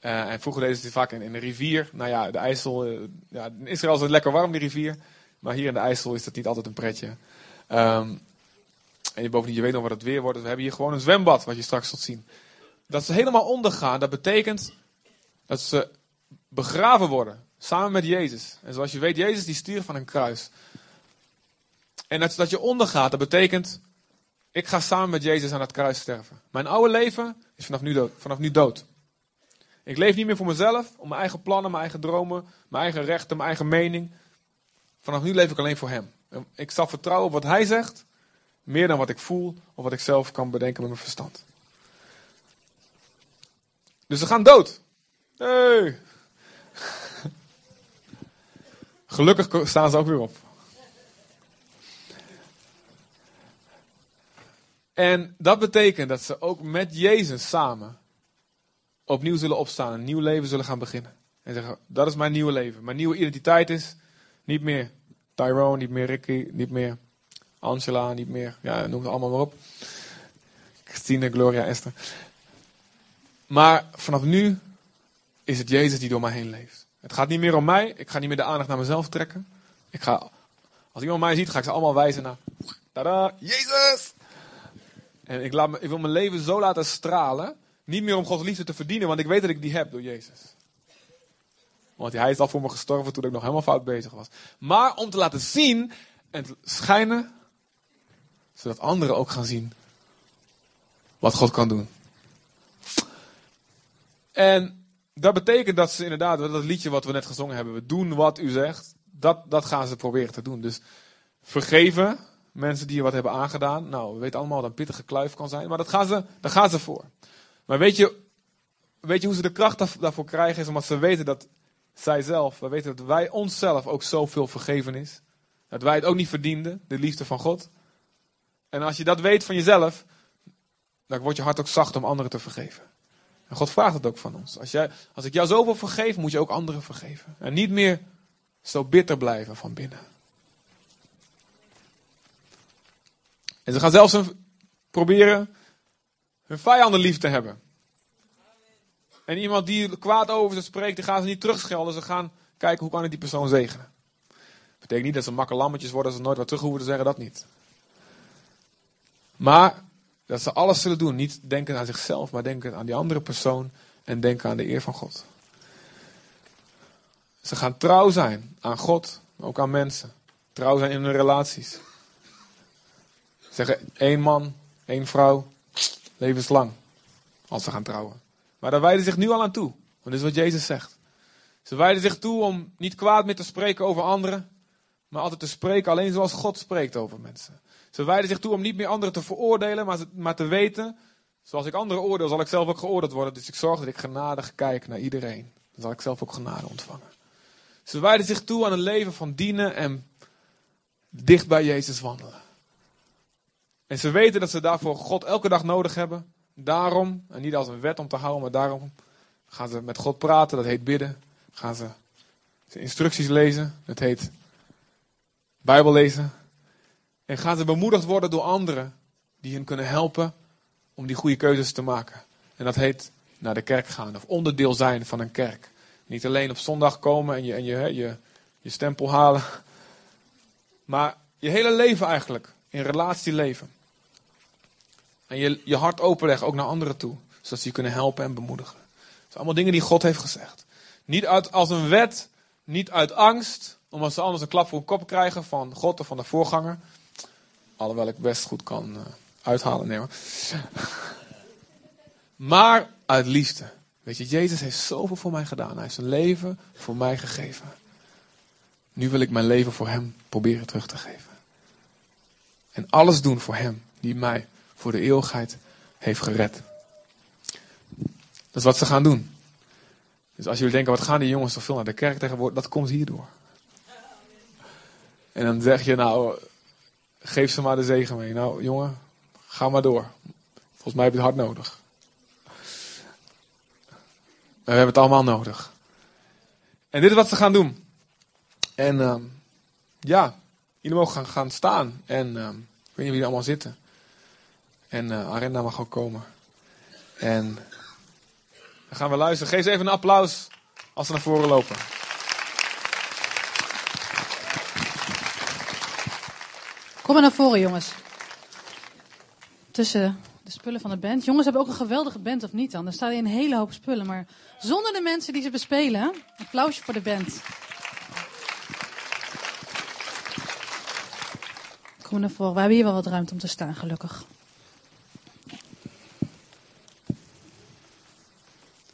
Uh, en vroeger deden ze het vaak in, in de rivier. Nou ja, de IJssel. Uh, ja, in Israël is het lekker warm, die rivier. Maar hier in de IJssel is dat niet altijd een pretje. Um, en je bovendien, je weet nog wat het weer wordt. We hebben hier gewoon een zwembad, wat je straks zult zien. Dat ze helemaal ondergaan, dat betekent dat ze begraven worden. Samen met Jezus. En zoals je weet, Jezus die stierf van een kruis. En dat, dat je ondergaat, dat betekent, ik ga samen met Jezus aan het kruis sterven. Mijn oude leven is vanaf nu dood. Vanaf nu dood. Ik leef niet meer voor mezelf, om mijn eigen plannen, mijn eigen dromen, mijn eigen rechten, mijn eigen mening. Vanaf nu leef ik alleen voor Hem. Ik zal vertrouwen op wat Hij zegt, meer dan wat ik voel of wat ik zelf kan bedenken met mijn verstand. Dus ze gaan dood. Hey. Gelukkig staan ze ook weer op. En dat betekent dat ze ook met Jezus samen opnieuw zullen opstaan, een nieuw leven zullen gaan beginnen. En zeggen, dat is mijn nieuwe leven. Mijn nieuwe identiteit is niet meer Tyrone, niet meer Ricky, niet meer Angela, niet meer, ja, noem het allemaal maar op. Christine, Gloria, Esther. Maar vanaf nu is het Jezus die door mij heen leeft. Het gaat niet meer om mij. Ik ga niet meer de aandacht naar mezelf trekken. Ik ga, als iemand mij ziet, ga ik ze allemaal wijzen naar. Tada, Jezus! En ik, laat me, ik wil mijn leven zo laten stralen. Niet meer om Gods liefde te verdienen, want ik weet dat ik die heb door Jezus. Want hij is al voor me gestorven toen ik nog helemaal fout bezig was. Maar om te laten zien en te schijnen, zodat anderen ook gaan zien wat God kan doen. En dat betekent dat ze inderdaad, dat liedje wat we net gezongen hebben, we doen wat u zegt, dat, dat gaan ze proberen te doen. Dus vergeven mensen die je wat hebben aangedaan. Nou, we weten allemaal dat een pittige kluif kan zijn, maar dat gaan ze, daar gaan ze voor. Maar weet je, weet je hoe ze de kracht daarvoor krijgen? Is omdat ze weten dat zij zelf, we weten dat wij onszelf ook zoveel vergeven is. Dat wij het ook niet verdienden, de liefde van God. En als je dat weet van jezelf, dan wordt je hart ook zacht om anderen te vergeven. En God vraagt het ook van ons. Als, jij, als ik jou zoveel vergeef, moet je ook anderen vergeven. En niet meer zo bitter blijven van binnen. En ze gaan zelfs proberen hun vijanden lief te hebben. En iemand die kwaad over ze spreekt, die gaan ze niet terugschelden. Ze gaan kijken hoe kan ik die persoon zegenen. Dat betekent niet dat ze makke lammetjes worden als ze nooit wat terug hoeven te zeggen, dat niet. Maar dat ze alles zullen doen. Niet denken aan zichzelf, maar denken aan die andere persoon en denken aan de eer van God. Ze gaan trouw zijn aan God, ook aan mensen. Trouw zijn in hun relaties. Zeggen één man, één vrouw, levenslang. Als ze gaan trouwen. Maar daar wijden zich nu al aan toe. Want dit is wat Jezus zegt. Ze wijden zich toe om niet kwaad meer te spreken over anderen. Maar altijd te spreken alleen zoals God spreekt over mensen. Ze wijden zich toe om niet meer anderen te veroordelen, maar, maar te weten. Zoals ik anderen oordeel, zal ik zelf ook geoordeeld worden. Dus ik zorg dat ik genadig kijk naar iedereen. Dan zal ik zelf ook genade ontvangen. Ze wijden zich toe aan een leven van dienen en dicht bij Jezus wandelen. En ze weten dat ze daarvoor God elke dag nodig hebben. Daarom, en niet als een wet om te houden, maar daarom gaan ze met God praten. Dat heet bidden. Gaan ze instructies lezen. Dat heet Bijbel lezen. En gaan ze bemoedigd worden door anderen die hen kunnen helpen om die goede keuzes te maken. En dat heet naar de kerk gaan of onderdeel zijn van een kerk. Niet alleen op zondag komen en je, en je, je, je stempel halen, maar je hele leven eigenlijk in relatie leven. En je, je hart openleggen ook naar anderen toe, zodat ze je kunnen helpen en bemoedigen. Dat zijn allemaal dingen die God heeft gezegd. Niet uit, als een wet, niet uit angst, omdat ze anders een klap voor hun kop krijgen van God of van de voorganger. Alhoewel ik best goed kan uh, uithalen, nee Maar uit liefde. Weet je, Jezus heeft zoveel voor mij gedaan. Hij heeft zijn leven voor mij gegeven. Nu wil ik mijn leven voor Hem proberen terug te geven. En alles doen voor Hem, die mij voor de eeuwigheid heeft gered. Dat is wat ze gaan doen. Dus als jullie denken, wat gaan die jongens toch veel naar de kerk tegenwoordig, dat komt hierdoor. En dan zeg je, nou, geef ze maar de zegen mee. Nou, jongen, ga maar door. Volgens mij heb je het hard nodig. We hebben het allemaal nodig. En dit is wat ze gaan doen. En uh, ja, jullie mogen gaan, gaan staan. En uh, ik weet niet wie er allemaal zitten. En uh, Arenda mag ook komen. En dan gaan we luisteren. Geef ze even een applaus als ze naar voren lopen. Kom maar naar voren, jongens. Tussen de spullen van de band. Jongens hebben ook een geweldige band, of niet dan? Er staat hier een hele hoop spullen, maar zonder de mensen die ze bespelen. Applausje voor de band. Kom maar naar voren. We hebben hier wel wat ruimte om te staan, gelukkig.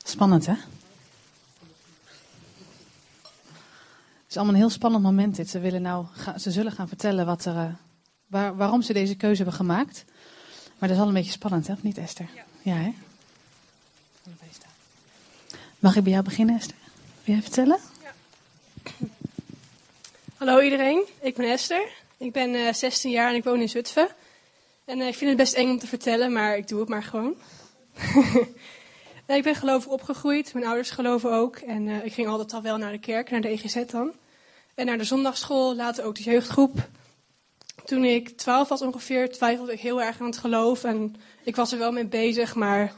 Spannend, hè? Het is allemaal een heel spannend moment dit. Ze, willen nou, ze zullen gaan vertellen wat er, uh, waar, waarom ze deze keuze hebben gemaakt. Maar dat is al een beetje spannend, hè? Of niet, Esther? Ja, ja hè? Mag ik bij jou beginnen, Esther? Wil jij vertellen? Ja. Hallo iedereen, ik ben Esther. Ik ben uh, 16 jaar en ik woon in Zutphen. En uh, ik vind het best eng om te vertellen, maar ik doe het maar gewoon. ik ben gelovig opgegroeid, mijn ouders geloven ook. En uh, ik ging altijd al wel naar de kerk, naar de EGZ dan. En naar de zondagschool, later ook de jeugdgroep. Toen ik 12 was ongeveer, twijfelde ik heel erg aan het geloof. En ik was er wel mee bezig, maar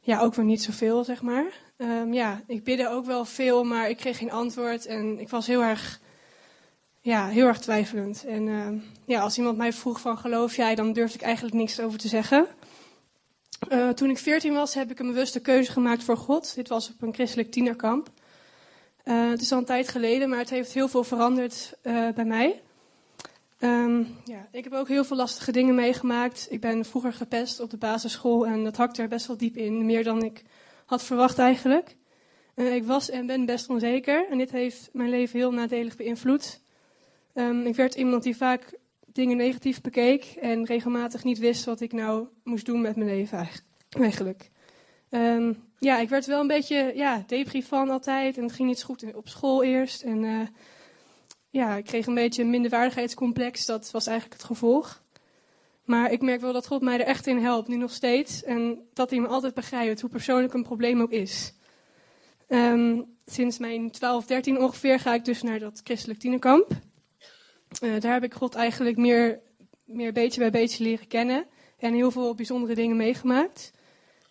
ja, ook weer niet zoveel, zeg maar. Um, ja, ik bidde ook wel veel, maar ik kreeg geen antwoord. En ik was heel erg, ja, heel erg twijfelend. En uh, ja, als iemand mij vroeg van geloof jij, dan durfde ik eigenlijk niks over te zeggen. Uh, toen ik 14 was, heb ik een bewuste keuze gemaakt voor God. Dit was op een christelijk tienerkamp. Uh, het is al een tijd geleden, maar het heeft heel veel veranderd uh, bij mij. Um, ja, ik heb ook heel veel lastige dingen meegemaakt. Ik ben vroeger gepest op de basisschool en dat hakte er best wel diep in. Meer dan ik had verwacht eigenlijk. Uh, ik was en ben best onzeker en dit heeft mijn leven heel nadelig beïnvloed. Um, ik werd iemand die vaak dingen negatief bekeek en regelmatig niet wist wat ik nou moest doen met mijn leven eigenlijk. Um, ja, ik werd wel een beetje ja, depri van altijd en het ging niet zo goed op school eerst. En uh, ja, ik kreeg een beetje een minderwaardigheidscomplex, dat was eigenlijk het gevolg. Maar ik merk wel dat God mij er echt in helpt, nu nog steeds. En dat hij me altijd begrijpt, hoe persoonlijk een probleem ook is. Um, sinds mijn 12, 13 ongeveer ga ik dus naar dat christelijk tienerkamp. Uh, daar heb ik God eigenlijk meer, meer beetje bij beetje leren kennen. En heel veel bijzondere dingen meegemaakt.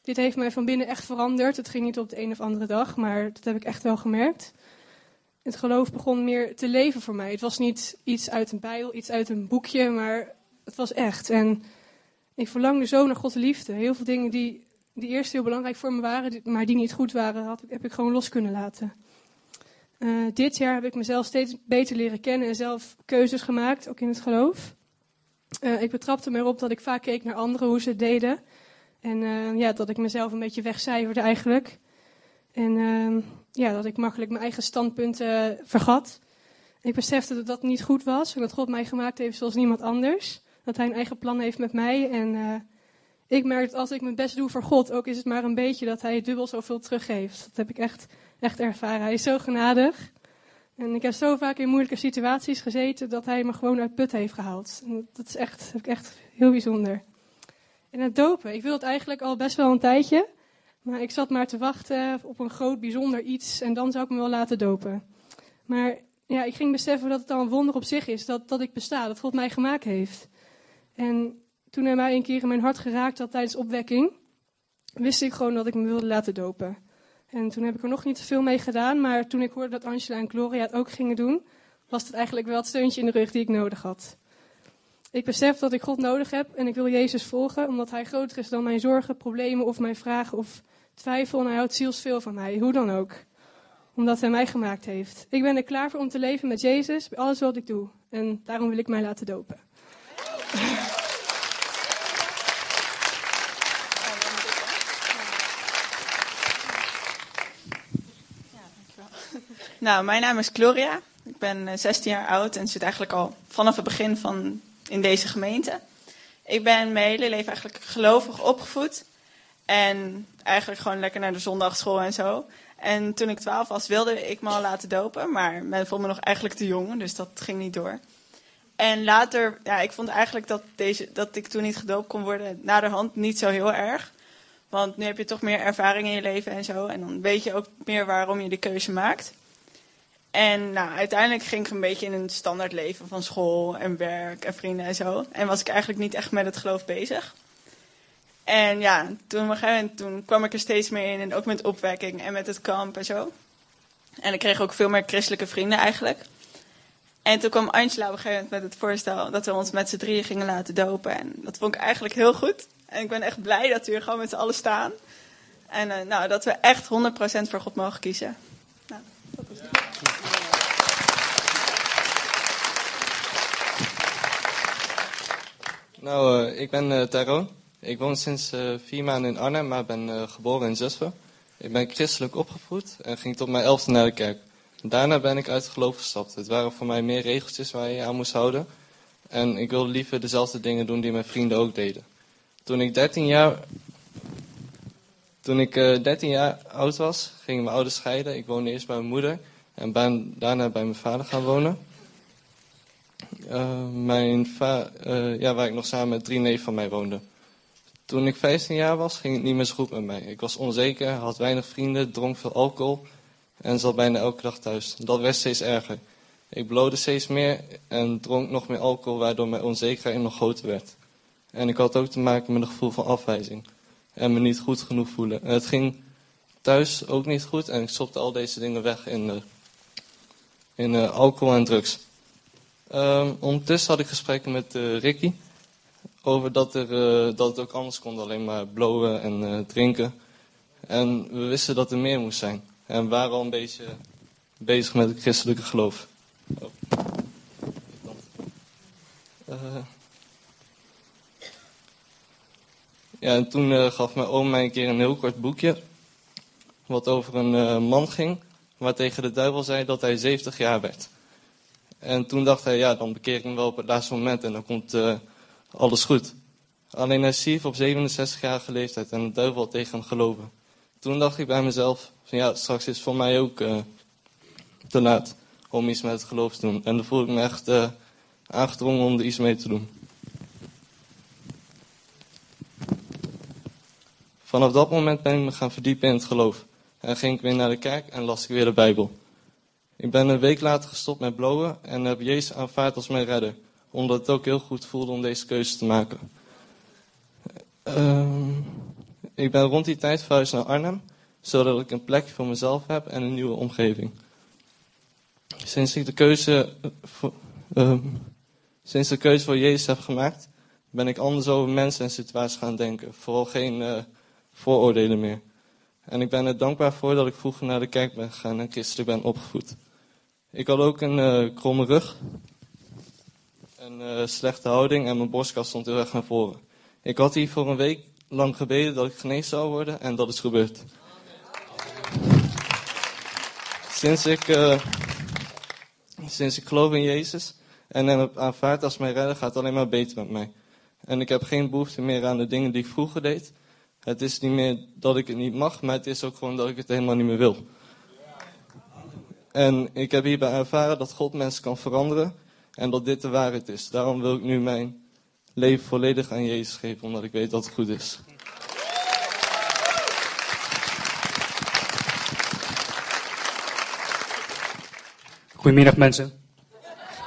Dit heeft mij van binnen echt veranderd. Het ging niet op de een of andere dag, maar dat heb ik echt wel gemerkt. Het geloof begon meer te leven voor mij. Het was niet iets uit een bijbel, iets uit een boekje, maar het was echt. En ik verlangde zo naar Gods liefde. Heel veel dingen die, die eerst heel belangrijk voor me waren, maar die niet goed waren, had, heb ik gewoon los kunnen laten. Uh, dit jaar heb ik mezelf steeds beter leren kennen en zelf keuzes gemaakt, ook in het geloof. Uh, ik betrapte me erop dat ik vaak keek naar anderen, hoe ze het deden. En uh, ja, dat ik mezelf een beetje wegcijferde eigenlijk. En ehm, ja, dat ik makkelijk mijn eigen standpunten vergat. Ik besefte dat dat niet goed was en dat God mij gemaakt heeft zoals niemand anders. Dat hij een eigen plan heeft met mij. En uh, ik merk dat als ik mijn best doe voor God, ook is het maar een beetje dat hij dubbel zoveel teruggeeft. Dat heb ik echt, echt ervaren. Hij is zo genadig. En ik heb zo vaak in moeilijke situaties gezeten dat hij me gewoon uit put heeft gehaald. Dat is echt, heb ik echt heel bijzonder. En het dopen, ik wil het eigenlijk al best wel een tijdje. Maar ik zat maar te wachten op een groot bijzonder iets en dan zou ik me wel laten dopen. Maar ja, ik ging beseffen dat het al een wonder op zich is dat, dat ik besta, dat God mij gemaakt heeft. En toen hij mij een keer in mijn hart geraakt had tijdens opwekking, wist ik gewoon dat ik me wilde laten dopen. En toen heb ik er nog niet veel mee gedaan, maar toen ik hoorde dat Angela en Gloria het ook gingen doen, was het eigenlijk wel het steuntje in de rug die ik nodig had. Ik besef dat ik God nodig heb en ik wil Jezus volgen, omdat Hij groter is dan mijn zorgen, problemen of mijn vragen of twijfel. En Hij houdt zielsveel van mij, hoe dan ook. Omdat Hij mij gemaakt heeft. Ik ben er klaar voor om te leven met Jezus bij alles wat ik doe. En daarom wil ik mij laten dopen. Nou, mijn naam is Gloria. Ik ben 16 jaar oud en zit eigenlijk al vanaf het begin van in deze gemeente. Ik ben mijn hele leven eigenlijk gelovig opgevoed. En eigenlijk gewoon lekker naar de zondagschool en zo. En toen ik 12 was, wilde ik me al laten dopen. Maar men vond me nog eigenlijk te jong, dus dat ging niet door. En later, ja, ik vond eigenlijk dat, deze, dat ik toen niet gedoopt kon worden, naderhand niet zo heel erg. Want nu heb je toch meer ervaring in je leven en zo. En dan weet je ook meer waarom je de keuze maakt. En nou, uiteindelijk ging ik een beetje in een standaard leven van school en werk en vrienden en zo. En was ik eigenlijk niet echt met het geloof bezig. En ja, toen, moment, toen kwam ik er steeds meer in. En ook met opwekking en met het kamp en zo. En ik kreeg ook veel meer christelijke vrienden eigenlijk. En toen kwam Angela op een gegeven moment met het voorstel dat we ons met z'n drieën gingen laten dopen. En dat vond ik eigenlijk heel goed. En ik ben echt blij dat we hier gewoon met z'n allen staan. En uh, nou, dat we echt 100% voor God mogen kiezen. Nou. Nou, uh, ik ben uh, Taro. Ik woon sinds uh, vier maanden in Arnhem, maar ben geboren in Zutphen. Ik ben christelijk opgevoed en ging tot mijn elfde naar de kerk. Daarna ben ik uit het geloof gestapt. Het waren voor mij meer regeltjes waar je aan moest houden. En ik wilde liever dezelfde dingen doen die mijn vrienden ook deden. Toen ik 13 jaar, toen ik, 13 jaar oud was, gingen mijn ouders scheiden. Ik woonde eerst bij mijn moeder en ben daarna bij mijn vader gaan wonen. Uh, mijn uh, ja, waar ik nog samen met drie neven van mij woonde. Toen ik 15 jaar was, ging het niet meer zo goed met mij. Ik was onzeker, had weinig vrienden, dronk veel alcohol en zat bijna elke dag thuis. Dat werd steeds erger. Ik blode steeds meer en dronk nog meer alcohol, waardoor mijn onzekerheid nog groter werd. En ik had ook te maken met een gevoel van afwijzing en me niet goed genoeg voelen. En het ging thuis ook niet goed en ik stopte al deze dingen weg in, uh, in alcohol en drugs. Um, ondertussen had ik gesprekken met uh, Ricky over dat, er, uh, dat het ook anders kon alleen maar blowen en uh, drinken. En we wisten dat er meer moest zijn. En we waren al een beetje bezig met het christelijke geloof. Oh. ja, en toen gaf mijn oom mij een keer een heel kort boekje. Wat over een man ging. Waar tegen de duivel zei dat hij 70 jaar werd. En toen dacht hij, ja, dan bekeer ik hem wel op het laatste moment en dan komt uh, alles goed. Alleen hij stierf op 67-jarige leeftijd en de duivel had tegen hem geloven. Toen dacht ik bij mezelf, van ja, straks is het voor mij ook uh, te laat om iets met het geloof te doen. En dan voelde ik me echt uh, aangedrongen om er iets mee te doen. Vanaf dat moment ben ik me gaan verdiepen in het geloof. En ging ik weer naar de kerk en las ik weer de Bijbel. Ik ben een week later gestopt met blowen en heb Jezus aanvaard als mijn redder. Omdat het ook heel goed voelde om deze keuze te maken. Uh, ik ben rond die tijd verhuisd naar Arnhem, zodat ik een plekje voor mezelf heb en een nieuwe omgeving. Sinds ik de keuze voor, uh, sinds de keuze voor Jezus heb gemaakt, ben ik anders over mensen en situaties gaan denken. Vooral geen uh, vooroordelen meer. En ik ben er dankbaar voor dat ik vroeger naar de kerk ben gegaan en christelijk ben opgevoed. Ik had ook een uh, kromme rug, een uh, slechte houding en mijn borstkas stond heel erg naar voren. Ik had hier voor een week lang gebeden dat ik genezen zou worden en dat is gebeurd. Sinds ik, uh, sinds ik geloof in Jezus en hem heb aanvaard als mijn redder, gaat het alleen maar beter met mij. En ik heb geen behoefte meer aan de dingen die ik vroeger deed. Het is niet meer dat ik het niet mag, maar het is ook gewoon dat ik het helemaal niet meer wil. En ik heb hierbij ervaren dat God mensen kan veranderen en dat dit de waarheid is. Daarom wil ik nu mijn leven volledig aan Jezus geven, omdat ik weet dat het goed is. Goedemiddag mensen.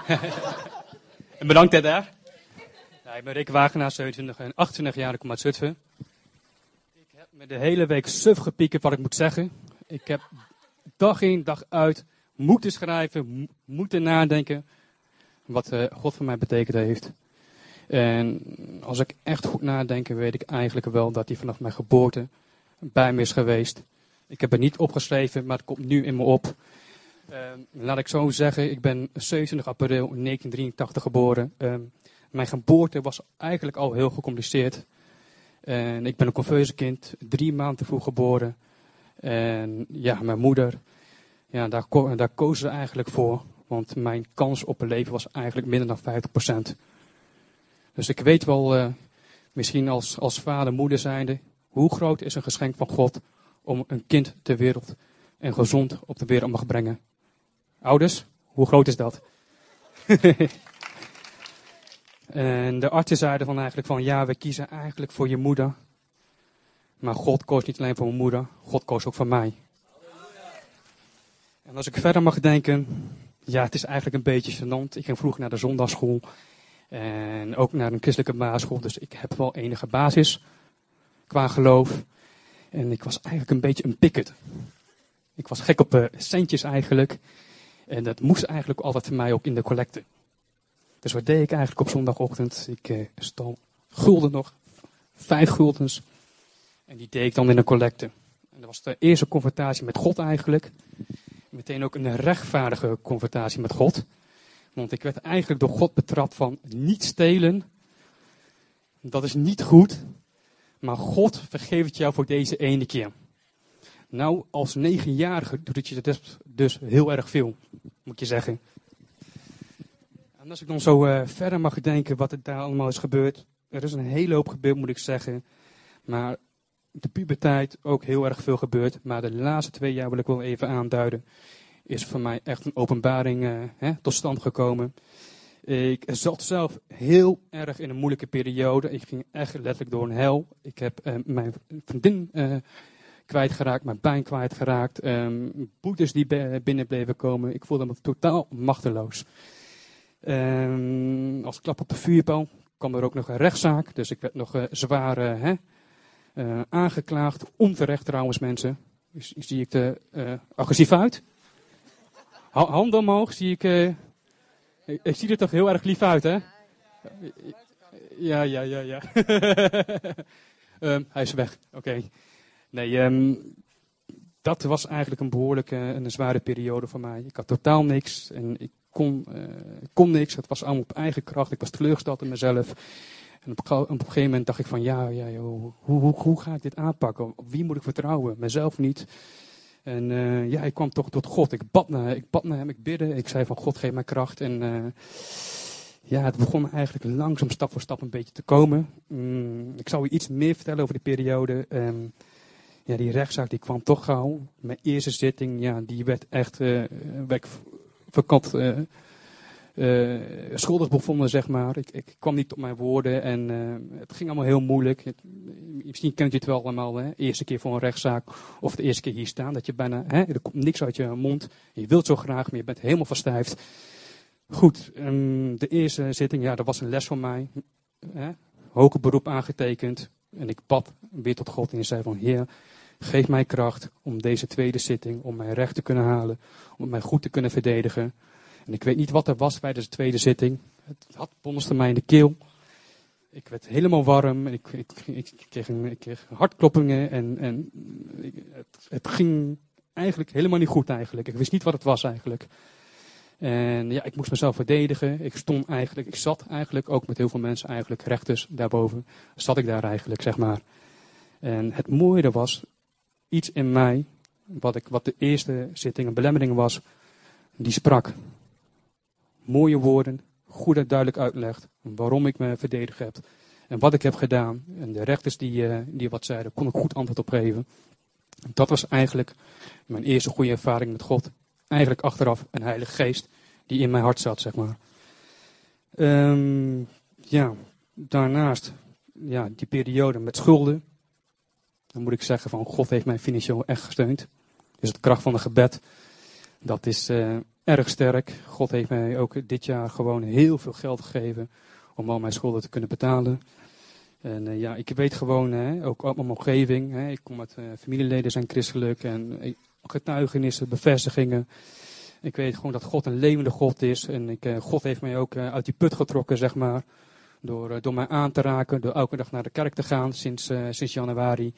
en bedankt Ted daar. Ja, ik ben Rick Wagenaar, 27 en 28 jaar, ik kom uit Zutphen. Ik heb me de hele week suf gepiekerd wat ik moet zeggen. Ik heb dag in, dag uit moeten schrijven, mo- moeten nadenken wat eh, God voor mij betekend heeft. En als ik echt goed nadenk, weet ik eigenlijk wel dat hij vanaf mijn geboorte bij me is geweest. Ik heb het niet opgeschreven, maar het komt nu in me op. Ehm, laat ik zo zeggen, ik ben 27 april 1983 geboren. Ehm, mijn geboorte was eigenlijk al heel gecompliceerd. En ik ben een conversekind, drie maanden vroeg geboren. En ja, mijn moeder, ja, daar, daar koos ze eigenlijk voor. Want mijn kans op een leven was eigenlijk minder dan 50%. Dus ik weet wel, eh, misschien als, als vader, moeder zijnde, hoe groot is een geschenk van God om een kind ter wereld en gezond op de wereld mag brengen. Ouders, hoe groot is dat? en de artsen zeiden van eigenlijk van ja, we kiezen eigenlijk voor je moeder. Maar God koos niet alleen voor mijn moeder, God koos ook voor mij. En als ik verder mag denken, ja, het is eigenlijk een beetje gênant. Ik ging vroeger naar de zondagschool en ook naar een christelijke basisschool, dus ik heb wel enige basis qua geloof. En ik was eigenlijk een beetje een picket. Ik was gek op eh, centjes eigenlijk. En dat moest eigenlijk altijd voor mij ook in de collecte. Dus wat deed ik eigenlijk op zondagochtend? Ik eh, stal gulden nog, vijf guldens. En die deed ik dan in een collecte. En dat was de eerste confrontatie met God eigenlijk. Meteen ook een rechtvaardige confrontatie met God. Want ik werd eigenlijk door God betrapt van niet stelen. Dat is niet goed. Maar God vergeeft jou voor deze ene keer. Nou, als negenjarige doet het je dus, dus heel erg veel, moet je zeggen. En als ik dan zo eh, verder mag denken wat er daar allemaal is gebeurd. Er is een hele hoop gebeurd, moet ik zeggen. Maar de puberteit ook heel erg veel gebeurd. Maar de laatste twee jaar wil ik wel even aanduiden. Is voor mij echt een openbaring eh, hè, tot stand gekomen. Ik zat zelf heel erg in een moeilijke periode. Ik ging echt letterlijk door een hel. Ik heb eh, mijn vriendin eh, kwijtgeraakt, mijn pijn kwijtgeraakt. ehm boetes die binnen bleven komen. Ik voelde me totaal machteloos. Ehm, als klap op de vuurpijl kwam er ook nog een rechtszaak. Dus ik werd nog eh, zwaar hè, eh, aangeklaagd. Onterecht trouwens mensen. Is- Zie ik er eh, agressief uit? Ha- Handen omhoog, zie ik... eh, ik, ik zie er toch heel erg lief uit, hè? Ja, ja, ja, ja. Ehm, hij is weg, oké. Nee, ehm, dat was eigenlijk een behoorlijke, een zware periode voor mij. Ik had totaal niks en ik kon, kon niks. Het was allemaal op eigen kracht. Ik was teleurgesteld in mezelf. En op, een gegeven moment dacht ik van, ja, ja hoe, hoe, hoe ga ik dit aanpakken? Op wie moet ik vertrouwen? Mezelf niet. En eh, ja, ik kwam toch tot God. Ik bad naar, ik bad naar hem, ik bidde. Ik zei van, God geef mij kracht. En eh, ja, het begon eigenlijk langzaam stap voor stap een beetje te komen. Mm, ik zou u iets meer vertellen over die periode. Ehm, ja, die rechtszaak die kwam toch gauw. Mijn eerste zitting, ja, die werd echt uh, werd ik verkat, uh, schuldig bevonden, zeg maar. Ik, ik, kwam niet op mijn woorden en uh, het ging allemaal heel moeilijk. Misschien kent u het wel allemaal, hè? eerste keer voor een rechtszaak of de eerste keer hier staan. Dat je bijna, hè, er komt niks uit je mond. Je wilt zo graag, maar je bent helemaal verstijfd. Goed, um, de eerste zitting, ja, dat was een les voor mij. Hè? Beroep aangetekend. En ik bad weer tot God en zei van, Heer, geef mij kracht om deze tweede zitting, om mijn recht te kunnen halen, om mij goed te kunnen verdedigen. En ik weet niet wat er was tijdens de tweede zitting. Het had bonneste mij in de keel. Ik werd helemaal warm. Ik, ik, ik, kreeg, een, hartkloppingen en, en het, het ging eigenlijk helemaal niet goed eigenlijk. Ik wist niet wat het was eigenlijk. En ja, ik moest mezelf verdedigen. Ik stond eigenlijk, ik zat eigenlijk ook met heel veel mensen eigenlijk rechters daarboven. Zat ik daar eigenlijk, zeg maar. En het mooie was, iets in mij, wat, ik, wat de eerste zitting een belemmering was, die sprak. Mooie woorden, goed en duidelijk uitlegt waarom ik me verdedigd heb. En wat ik heb gedaan. En de rechters die, uh, die wat zeiden, kon ik goed antwoord op geven. Dat was eigenlijk mijn eerste goede ervaring met God. Eigenlijk achteraf een heilige geest die in mijn hart zat, zeg maar. Um, ja, daarnaast, ja, die periode met schulden. Dan moet ik zeggen van God heeft mij financieel echt gesteund. Dus de kracht van het gebed, dat is uh, erg sterk. God heeft mij ook dit jaar gewoon heel veel geld gegeven om al mijn schulden te kunnen betalen. En eh, ja, ik weet gewoon, hè, ook op mijn omgeving, hè, ik kom uit uh, familieleden zijn christelijk en eh, getuigenissen, bevestigingen. Ik weet gewoon dat God een levende God is en ik, God heeft mij ook uit die put getrokken, zeg maar. Door, door mij aan te raken, door elke dag naar de kerk te gaan sinds, sinds januari.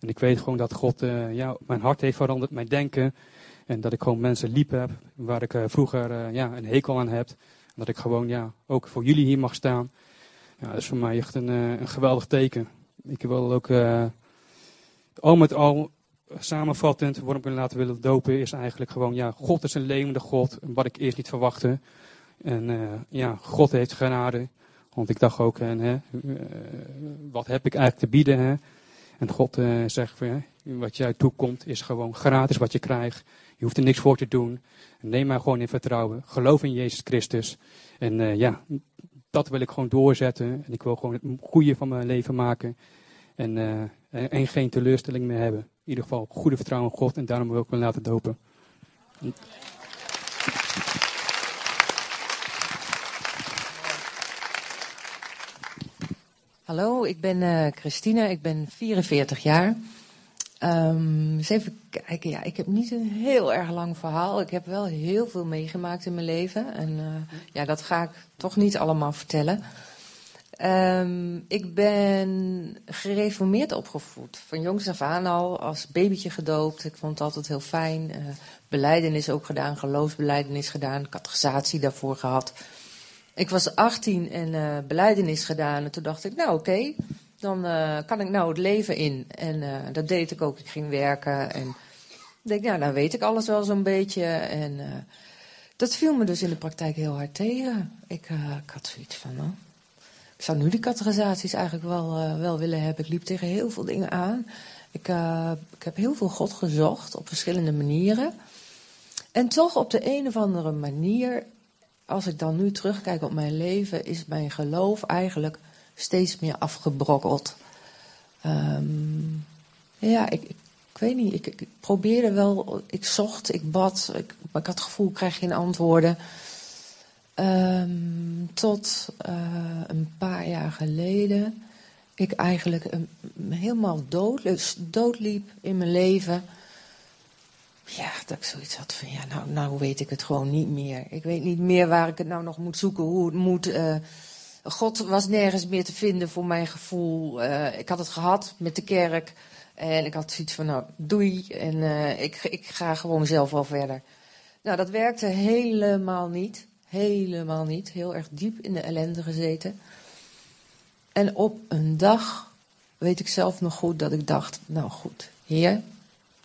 En ik weet gewoon dat God ja, mijn hart heeft veranderd, mijn denken. En dat ik gewoon mensen liep heb, waar ik vroeger ja, een hekel aan heb. Dat ik gewoon ja, ook voor jullie hier mag staan. Dat is voor mij echt een, eh, een geweldig teken. Ik wil ook, al met al, samenvattend, waarom ik me laten willen dopen, is eigenlijk gewoon, ja, God is een levende God, wat ik eerst niet verwachtte. En ja, God heeft genade. Want ik dacht ook, hè, wat heb ik eigenlijk te bieden? Hè? En God zegt, van, wat jij toekomt is gewoon gratis wat je krijgt. Je hoeft er niks voor te doen. Neem maar gewoon in vertrouwen. Geloof in Jezus Christus. En ja, dat wil ik gewoon doorzetten. En ik wil gewoon het goede van mijn leven maken. En, uh, en geen teleurstelling meer hebben. In ieder geval goede vertrouwen in God. En daarom wil ik me laten dopen. Hallo, ik ben uh, Christina. Ik ben 44 jaar. Um, eens even kijken. Ja, ik heb niet een heel erg lang verhaal. Ik heb wel heel veel meegemaakt in mijn leven. En uh, ja, dat ga ik toch niet allemaal vertellen. Um, ik ben gereformeerd opgevoed. Van jongs af aan al, als babytje gedoopt. Ik vond het altijd heel fijn. Uh, beleidenis ook gedaan, geloofsbeleidenis gedaan, catechisatie daarvoor gehad. Ik was 18 en uh, beleidenis gedaan. En toen dacht ik, nou oké, dan uh, kan ik nou het leven in. En uh, dat deed ik ook. Ik ging werken en denk, nou weet ik alles wel zo'n beetje. En uh, dat viel me dus in de praktijk heel hard tegen. Ik, ik had zoiets van, nou, ik zou nu die categorisaties eigenlijk wel, wel willen hebben. Ik liep tegen heel veel dingen aan. Ik, ik heb heel veel God gezocht op verschillende manieren. En toch op de een of andere manier, als ik dan nu terugkijk op mijn leven, is mijn geloof eigenlijk steeds meer afgebrokkeld. Um, ja, ik, ik, weet niet. Ik, probeerde wel. Ik zocht, ik bad. Ik, ik had het gevoel, ik krijg geen antwoorden. Um, tot uh, een paar jaar geleden ik eigenlijk um, helemaal dood, doodliep in mijn leven. Ja, dat ik zoiets had van, ja, nou, nou weet ik het gewoon niet meer. Ik weet niet meer waar ik het nou nog moet zoeken, hoe het moet. Uh, God was nergens meer te vinden voor mijn gevoel. Uh, ik had het gehad met de kerk. En ik had zoiets van, nou, doei. En uh, ik, ik ga gewoon zelf wel verder. Nou, dat werkte helemaal niet. Helemaal niet. Heel erg diep in de ellende gezeten. En op een dag weet ik zelf nog goed dat ik dacht, nou goed, heer.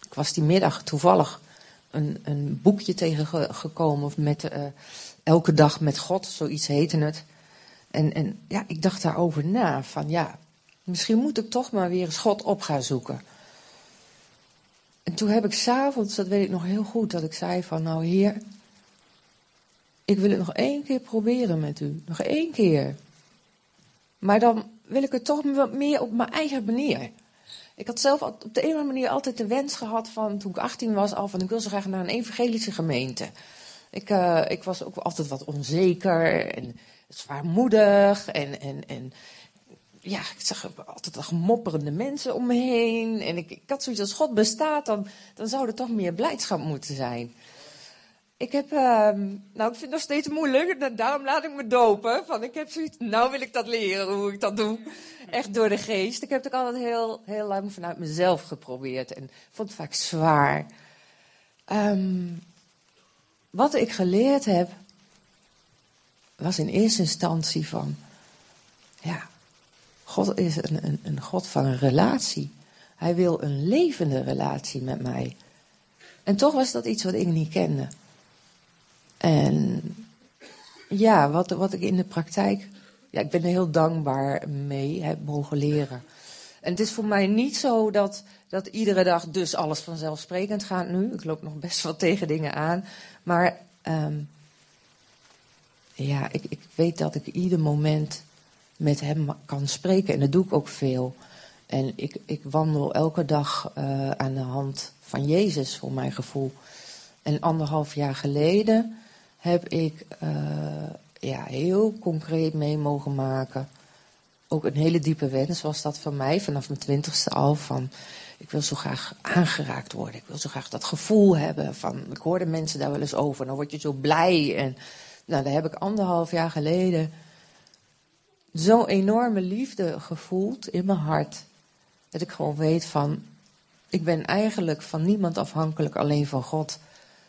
Ik was die middag toevallig een, een boekje tegengekomen met uh, elke dag met God, zoiets heette het. En, en ja, ik dacht daarover na. Van ja, misschien moet ik toch maar weer eens God op gaan zoeken. En toen heb ik s'avonds, dat weet ik nog heel goed, dat ik zei van nou heer, ik wil het nog één keer proberen met u. Nog één keer. Maar dan wil ik het toch meer op mijn eigen manier. Ik had zelf op de ene manier altijd de wens gehad van toen ik 18 was al van ik wil zo graag naar een evangelische gemeente. Ik, uh, ik was ook altijd wat onzeker en zwaarmoedig en, en, en ja, ik zag altijd gemopperende mensen om me heen. En ik, ik had zoiets als God bestaat, dan, dan zou er toch meer blijdschap moeten zijn. Ik heb, uh, nou ik vind het nog steeds moeilijk, daarom laat ik me dopen. Van ik heb zoiets, nou wil ik dat leren, hoe ik dat doe. Echt door de geest. Ik heb het ook altijd heel, heel lang vanuit mezelf geprobeerd en vond het vaak zwaar. Um, wat ik geleerd heb, was in eerste instantie van, ja, God is een, een, een God van een relatie. Hij wil een levende relatie met mij. En toch was dat iets wat ik niet kende. En ja, wat, wat ik in de praktijk, ja, ik ben er heel dankbaar mee heb mogen leren. En het is voor mij niet zo dat, dat iedere dag dus alles vanzelfsprekend gaat nu. Ik loop nog best wel tegen dingen aan. Maar um, ja, ik, ik weet dat ik ieder moment met hem kan spreken. En dat doe ik ook veel. En ik, ik wandel elke dag uh, aan de hand van Jezus, voor mijn gevoel. En anderhalf jaar geleden heb ik uh, ja, heel concreet mee mogen maken. Ook een hele diepe wens was dat van mij, vanaf mijn twintigste al. Van, ik wil zo graag aangeraakt worden. Ik wil zo graag dat gevoel hebben. Van, ik hoorde mensen daar wel eens over. Dan word je zo blij. En nou, daar heb ik anderhalf jaar geleden zo'n enorme liefde gevoeld in mijn hart. Dat ik gewoon weet van, ik ben eigenlijk van niemand afhankelijk, alleen van God.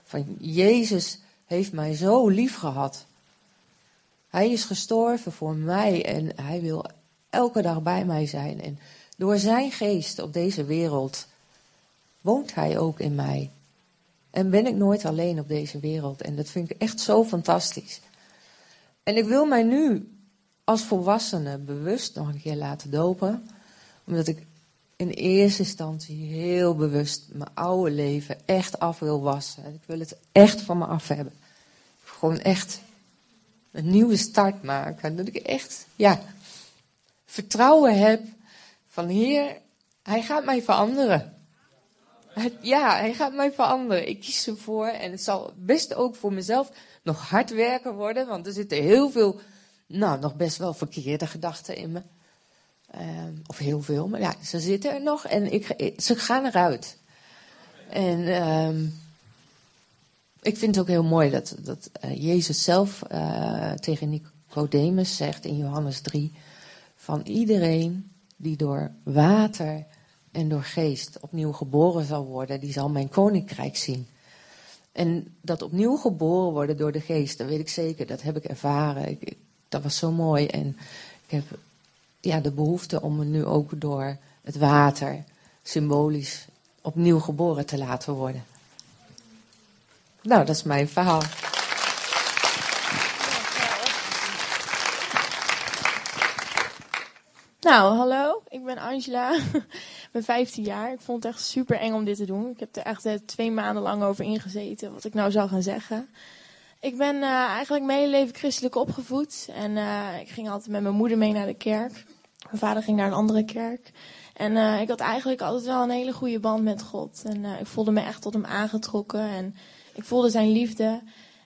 Van Jezus heeft mij zo lief gehad. Hij is gestorven voor mij en hij wil elke dag bij mij zijn. En door zijn geest op deze wereld woont hij ook in mij. En ben ik nooit alleen op deze wereld. En dat vind ik echt zo fantastisch. En ik wil mij nu als volwassene bewust nog een keer laten dopen. Omdat ik in eerste instantie heel bewust mijn oude leven echt af wil wassen. En ik wil het echt van me af hebben. Gewoon echt een nieuwe start maken. Dat ik echt, ja, vertrouwen heb van Heer, Hij gaat mij veranderen. Ja, Hij gaat mij veranderen. Ik kies ervoor en het zal best ook voor mezelf nog hard werken worden, want er zitten heel veel, nou, nog best wel verkeerde gedachten in me. Ehm, of heel veel, maar ja, ze zitten er nog en ik, ze gaan eruit. En ehm, ik vind het ook heel mooi dat, dat uh, Jezus zelf uh, tegen Nicodemus zegt in Johannes 3: van iedereen die door water en door geest opnieuw geboren zal worden, die zal mijn koninkrijk zien. En dat opnieuw geboren worden door de geest, dat weet ik zeker, dat heb ik ervaren. Ik, dat was zo mooi. En ik heb ja, de behoefte om me nu ook door het water symbolisch opnieuw geboren te laten worden. Nou, dat is mijn verhaal. Nou, hallo, ik ben Angela. Ben 15 jaar. Ik vond het echt super eng om dit te doen. Ik heb er echt eh, twee maanden lang over ingezeten, wat ik nou zou gaan zeggen. Ik ben uh, eigenlijk mijn hele leven christelijk opgevoed. En uh, ik ging altijd met mijn moeder mee naar de kerk. Mijn vader ging naar een andere kerk. En uh, ik had eigenlijk altijd wel een hele goede band met God. En ik voelde me echt tot hem aangetrokken. En ik voelde zijn liefde.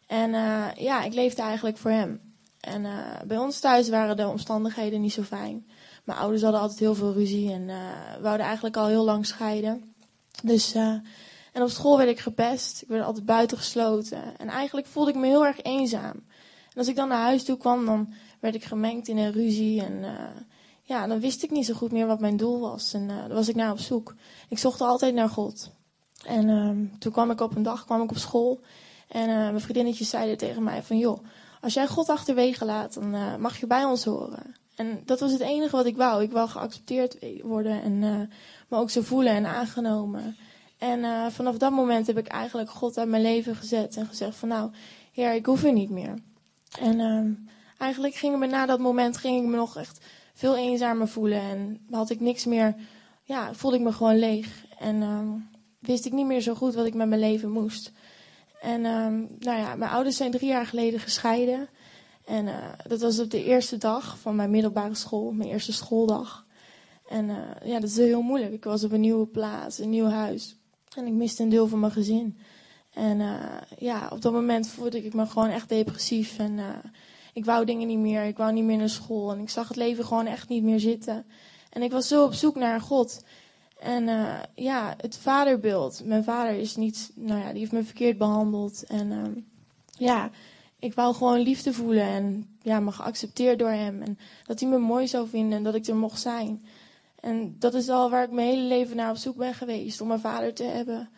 En ja, ik leefde eigenlijk voor hem. En bij ons thuis waren de omstandigheden niet zo fijn. Mijn ouders hadden altijd heel veel ruzie en uh, wouden eigenlijk al heel lang scheiden. Dus, uh, en op school werd ik gepest. Ik werd altijd buitengesloten. En eigenlijk voelde ik me heel erg eenzaam. En als ik dan naar huis toe kwam, dan werd ik gemengd in een ruzie. En uh, ja, dan wist ik niet zo goed meer wat mijn doel was. En daar was ik naar op zoek. Ik zocht altijd naar God. En uh, toen kwam ik op een dag kwam ik op school. En mijn vriendinnetjes zeiden tegen mij van... joh, als jij God achterwege laat, dan mag je bij ons horen. En dat was het enige wat ik wou. Ik wou geaccepteerd worden en uh, me ook zo voelen en aangenomen. En uh, vanaf dat moment heb ik eigenlijk God uit mijn leven gezet en gezegd van nou, Heer, ik hoef u niet meer. En uh, eigenlijk ging me na dat moment ging ik me nog echt veel eenzamer voelen en had ik niks meer, ja, voelde ik me gewoon leeg. En ehm, wist ik niet meer zo goed wat ik met mijn leven moest. En ehm, nou ja, mijn ouders zijn drie jaar geleden gescheiden. En uh, dat was op de eerste dag van mijn middelbare school, mijn eerste schooldag. En uh, ja, dat is heel moeilijk. Ik was op een nieuwe plaats, een nieuw huis. En ik miste een deel van mijn gezin. En uh, ja, op dat moment voelde ik me gewoon echt depressief. En ik wou dingen niet meer. Ik wou niet meer naar school. En ik zag het leven gewoon echt niet meer zitten. En ik was zo op zoek naar God. En ja, het vaderbeeld. Mijn vader is niet, nou ja, die heeft me verkeerd behandeld. En ja, ik wou gewoon liefde voelen en ja, me geaccepteerd door hem. En dat hij me mooi zou vinden en dat ik er mocht zijn. En dat is al waar ik mijn hele leven naar op zoek ben geweest, om een vader te hebben.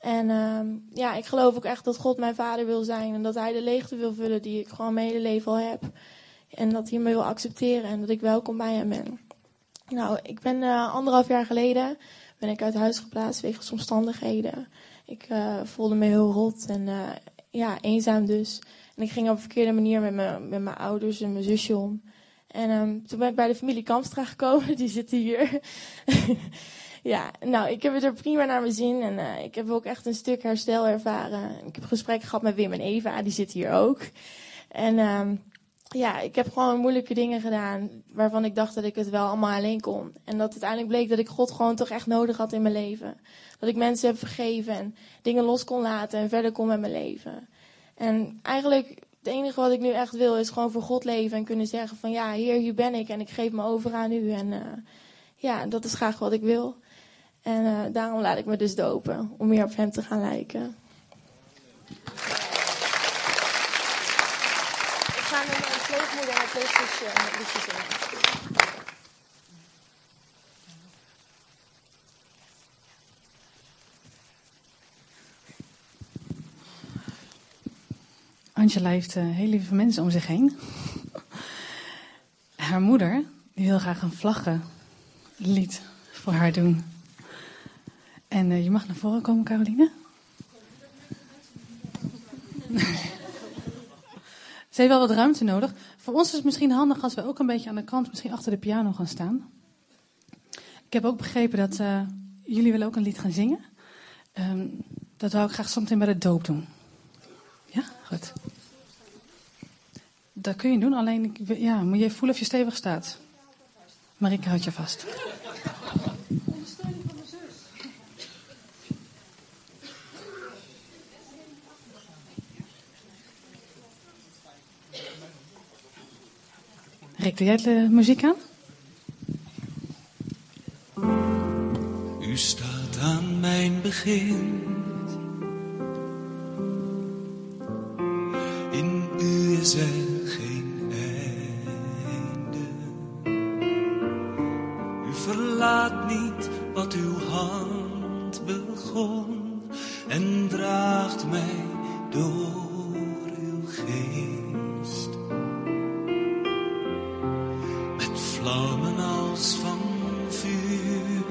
En uh, ja, ik geloof ook echt dat God mijn vader wil zijn en dat hij de leegte wil vullen die ik gewoon mijn hele leven al heb. En dat hij me wil accepteren en dat ik welkom bij hem ben. Nou, ik ben uh, anderhalf jaar geleden ben ik uit huis geplaatst wegens omstandigheden. Ik uh, voelde me heel rot en uh, ja, eenzaam dus. En ik ging op een verkeerde manier met mijn, met mijn ouders en mijn zusje om. En um, toen ben ik bij de familie Kampstra gekomen, die zitten hier. ja, nou, ik heb het er prima naar mijn zin en uh, ik heb ook echt een stuk herstel ervaren. Ik heb gesprekken gehad met Wim en Eva, die zitten hier ook. En um, ja, ik heb gewoon moeilijke dingen gedaan waarvan ik dacht dat ik het wel allemaal alleen kon. En dat uiteindelijk bleek dat ik God gewoon toch echt nodig had in mijn leven. Dat ik mensen heb vergeven en dingen los kon laten en verder kon met mijn leven. En eigenlijk Het enige wat ik nu echt wil is gewoon voor God leven en kunnen zeggen van ja, Heer, hier ben ik en ik geef me over aan u. En uh, ja, dat is graag wat ik wil. En uh, daarom laat ik me dus dopen, om meer op hem te gaan lijken. Ik ga met mijn pleegmoeder en mijn pleegzusje liedje zingen. Angela heeft uh, heel lieve mensen om zich heen. Haar moeder die wil graag een vlaggenlied voor haar doen. En uh, je mag naar voren komen, Caroline. Ze heeft wel wat ruimte nodig. Voor ons is het misschien handig als we ook een beetje aan de kant, misschien achter de piano gaan staan. Ik heb ook begrepen dat uh, jullie willen ook een lied gaan zingen. Um, dat wou ik graag zometeen bij de doop doen. Ja, goed. Dat kun je doen, alleen ja, moet je voelen of je stevig staat. Marike houdt je vast. Rick, doe jij de muziek aan? U staat aan mijn begin. In u is er en draagt mij door uw geest. Met vlammen als van vuur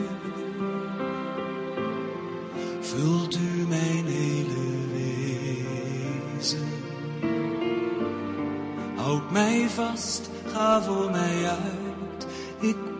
vult u mijn hele wezen. Houd mij vast, ga voor mij uit, ik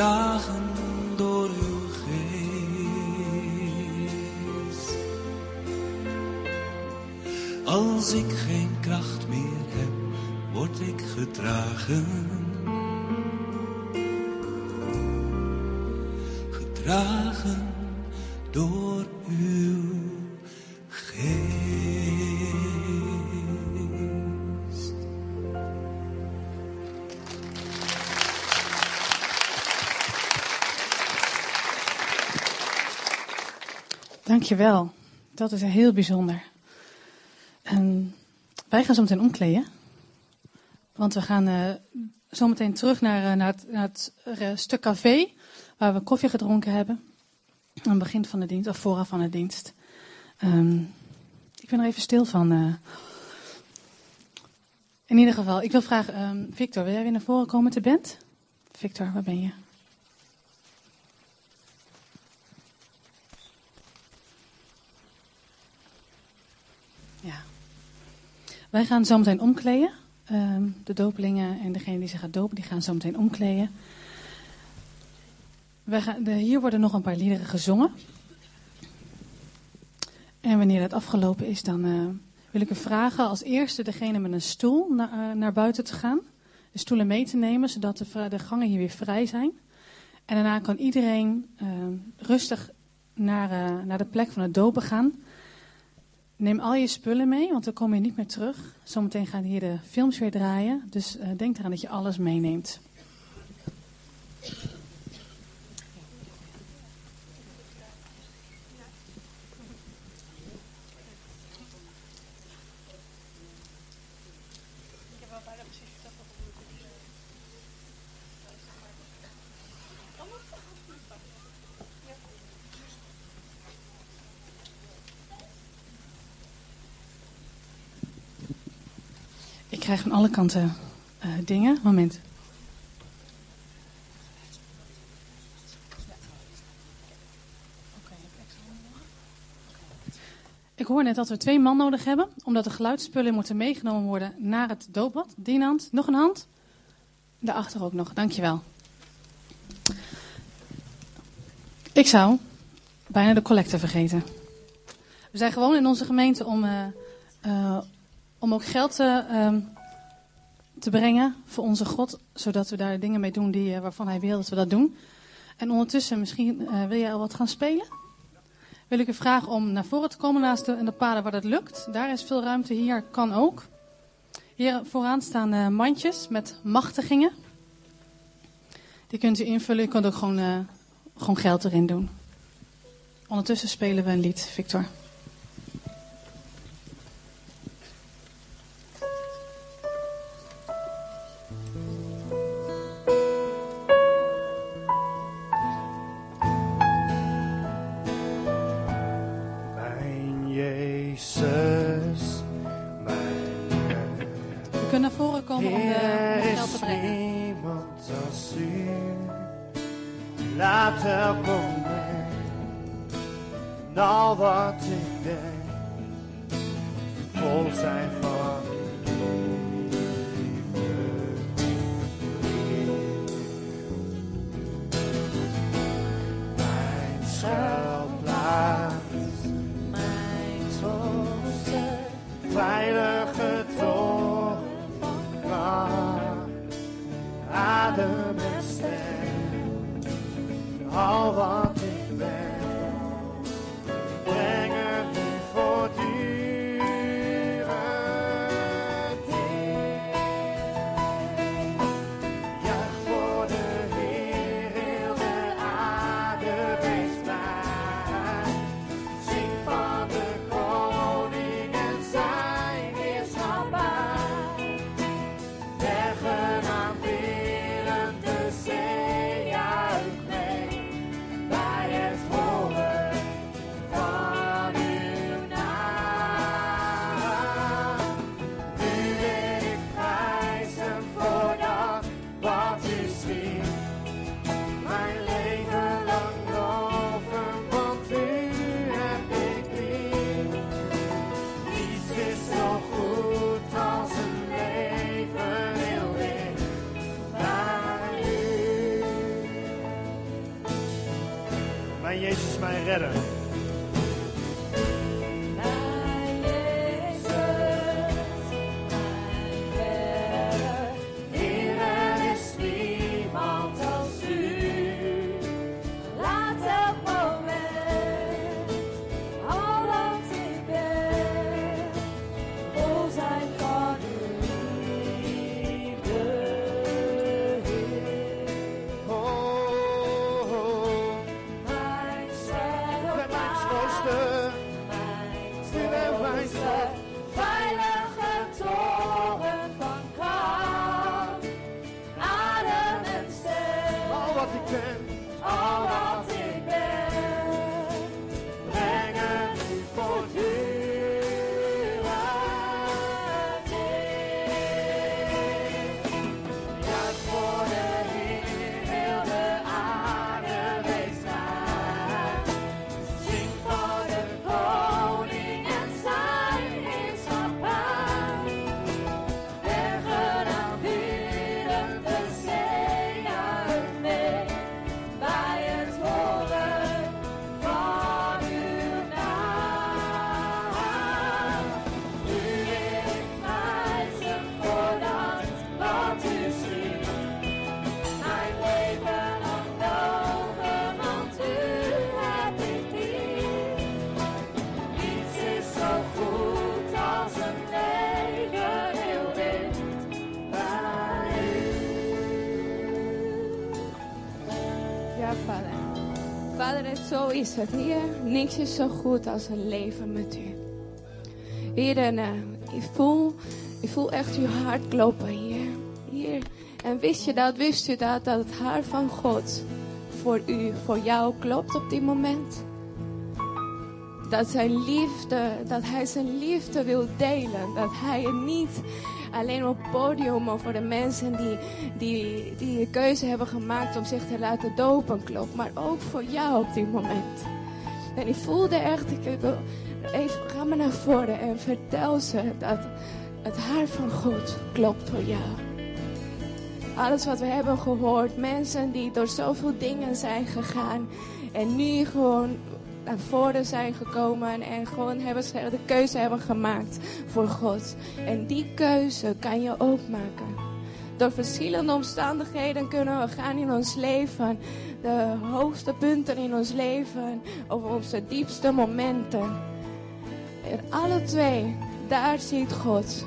Gedragen door uw geest. Als ik geen kracht meer heb, word ik gedragen. Dankjewel. Dat is heel bijzonder. En wij gaan zo meteen omkleden. Want we gaan eh zo meteen terug naar, eh, naar het, naar het eh, stuk café. Waar we koffie gedronken hebben. Aan het begin van de dienst, of vooraf van de dienst. Ehm, ik ben er even stil van. In ieder geval, ik wil vragen, ehm, Victor, wil jij weer naar voren komen de band? Victor, waar ben je? Wij gaan zo meteen omkleden. Ehm, de dopelingen en degene die zich gaat dopen, die gaan zo meteen omkleden. Wij gaan, hier worden nog een paar liederen gezongen. En wanneer dat afgelopen is, dan eh, wil ik u vragen als eerste degene met een stoel na- eh, naar buiten te gaan. De stoelen mee te nemen, zodat de, de gangen hier weer vrij zijn. En daarna kan iedereen ehm, rustig naar, eh, naar de plek van het dopen gaan. Neem al je spullen mee, want dan kom je niet meer terug. Zometeen gaan hier de films weer draaien. Dus eh, denk eraan dat je alles meeneemt. Krijg van alle kanten eh, dingen. Moment. Ik hoor net dat we twee man nodig hebben, omdat de geluidsspullen moeten meegenomen worden naar het doopbad. Die hand, nog een hand. Daarachter ook nog, dankjewel. Ik zou bijna de collecte vergeten. We zijn gewoon in onze gemeente om, eh, eh, om ook geld te, ehm, te brengen voor onze God, zodat we daar dingen mee doen die, eh, waarvan Hij wil dat we dat doen. En ondertussen, misschien eh, wil jij al wat gaan spelen? Wil ik u vragen om naar voren te komen naast de, de paden waar dat lukt. Daar is veel ruimte, hier kan ook. Hier vooraan staan eh, mandjes met machtigingen. Die kunt u invullen, u kunt ook gewoon, gewoon geld erin doen. Ondertussen spelen we een lied, Victor. Laat er komen, en al wat ik ben, vol zijn van liefde. Mijn is het, Heer. Niks is zo goed als een leven met u. Heer, en eh, ik, voel, ik voel echt uw hart kloppen, Heer. Heer. En wist je dat, wist u dat, dat het hart van God voor u, voor jou klopt op dit moment? Dat zijn liefde, dat hij zijn liefde wil delen. Dat hij het niet alleen op podium of voor de mensen die, die, die de keuze hebben gemaakt om zich te laten dopen klopt. Maar ook voor jou op dit moment. En ik voelde echt, ik wil even, ga maar naar voren en vertel ze dat het hart van God klopt voor jou. Alles wat we hebben gehoord, mensen die door zoveel dingen zijn gegaan en nu gewoon naar voren zijn gekomen en gewoon hebben de keuze hebben gemaakt voor God. En die keuze kan je ook maken. Door verschillende omstandigheden kunnen we gaan in ons leven, de hoogste punten in ons leven, of onze diepste momenten. En alle twee, daar ziet God.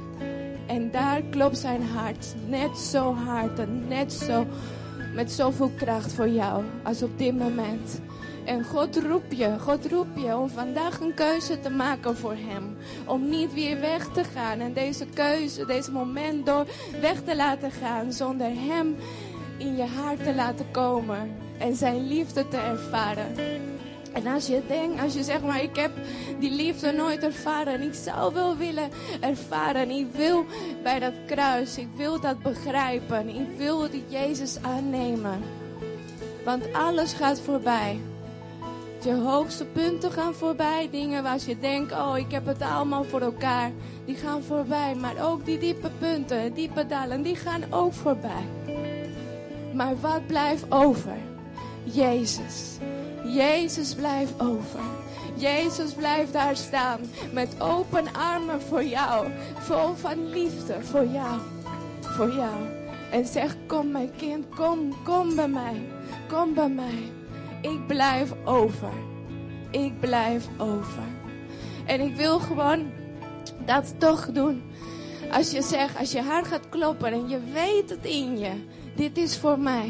En daar klopt zijn hart net zo hard en net zo met zoveel kracht voor jou als op dit moment. En God roept je, God roept je om vandaag een keuze te maken voor Hem. Om niet weer weg te gaan en deze keuze, deze moment door weg te laten gaan zonder Hem in je hart te laten komen en Zijn liefde te ervaren. En als je denkt, als je zegt, maar ik heb die liefde nooit ervaren. Ik zou wel willen ervaren. Ik wil bij dat kruis, ik wil dat begrijpen. Ik wil die Jezus aannemen. Want alles gaat voorbij. Je hoogste punten gaan voorbij. Dingen waar je denkt, oh ik heb het allemaal voor elkaar. Die gaan voorbij. Maar ook die diepe punten, diepe dalen, die gaan ook voorbij. Maar wat blijft over? Jezus. Jezus blijft over. Jezus blijft daar staan met open armen voor jou. Vol van liefde voor jou. Voor jou. En zeg, kom mijn kind, kom, kom bij mij. Kom bij mij. Ik blijf over. Ik blijf over. En ik wil gewoon dat toch doen. Als je zegt, als je hart gaat kloppen en je weet het in je. Dit is voor mij.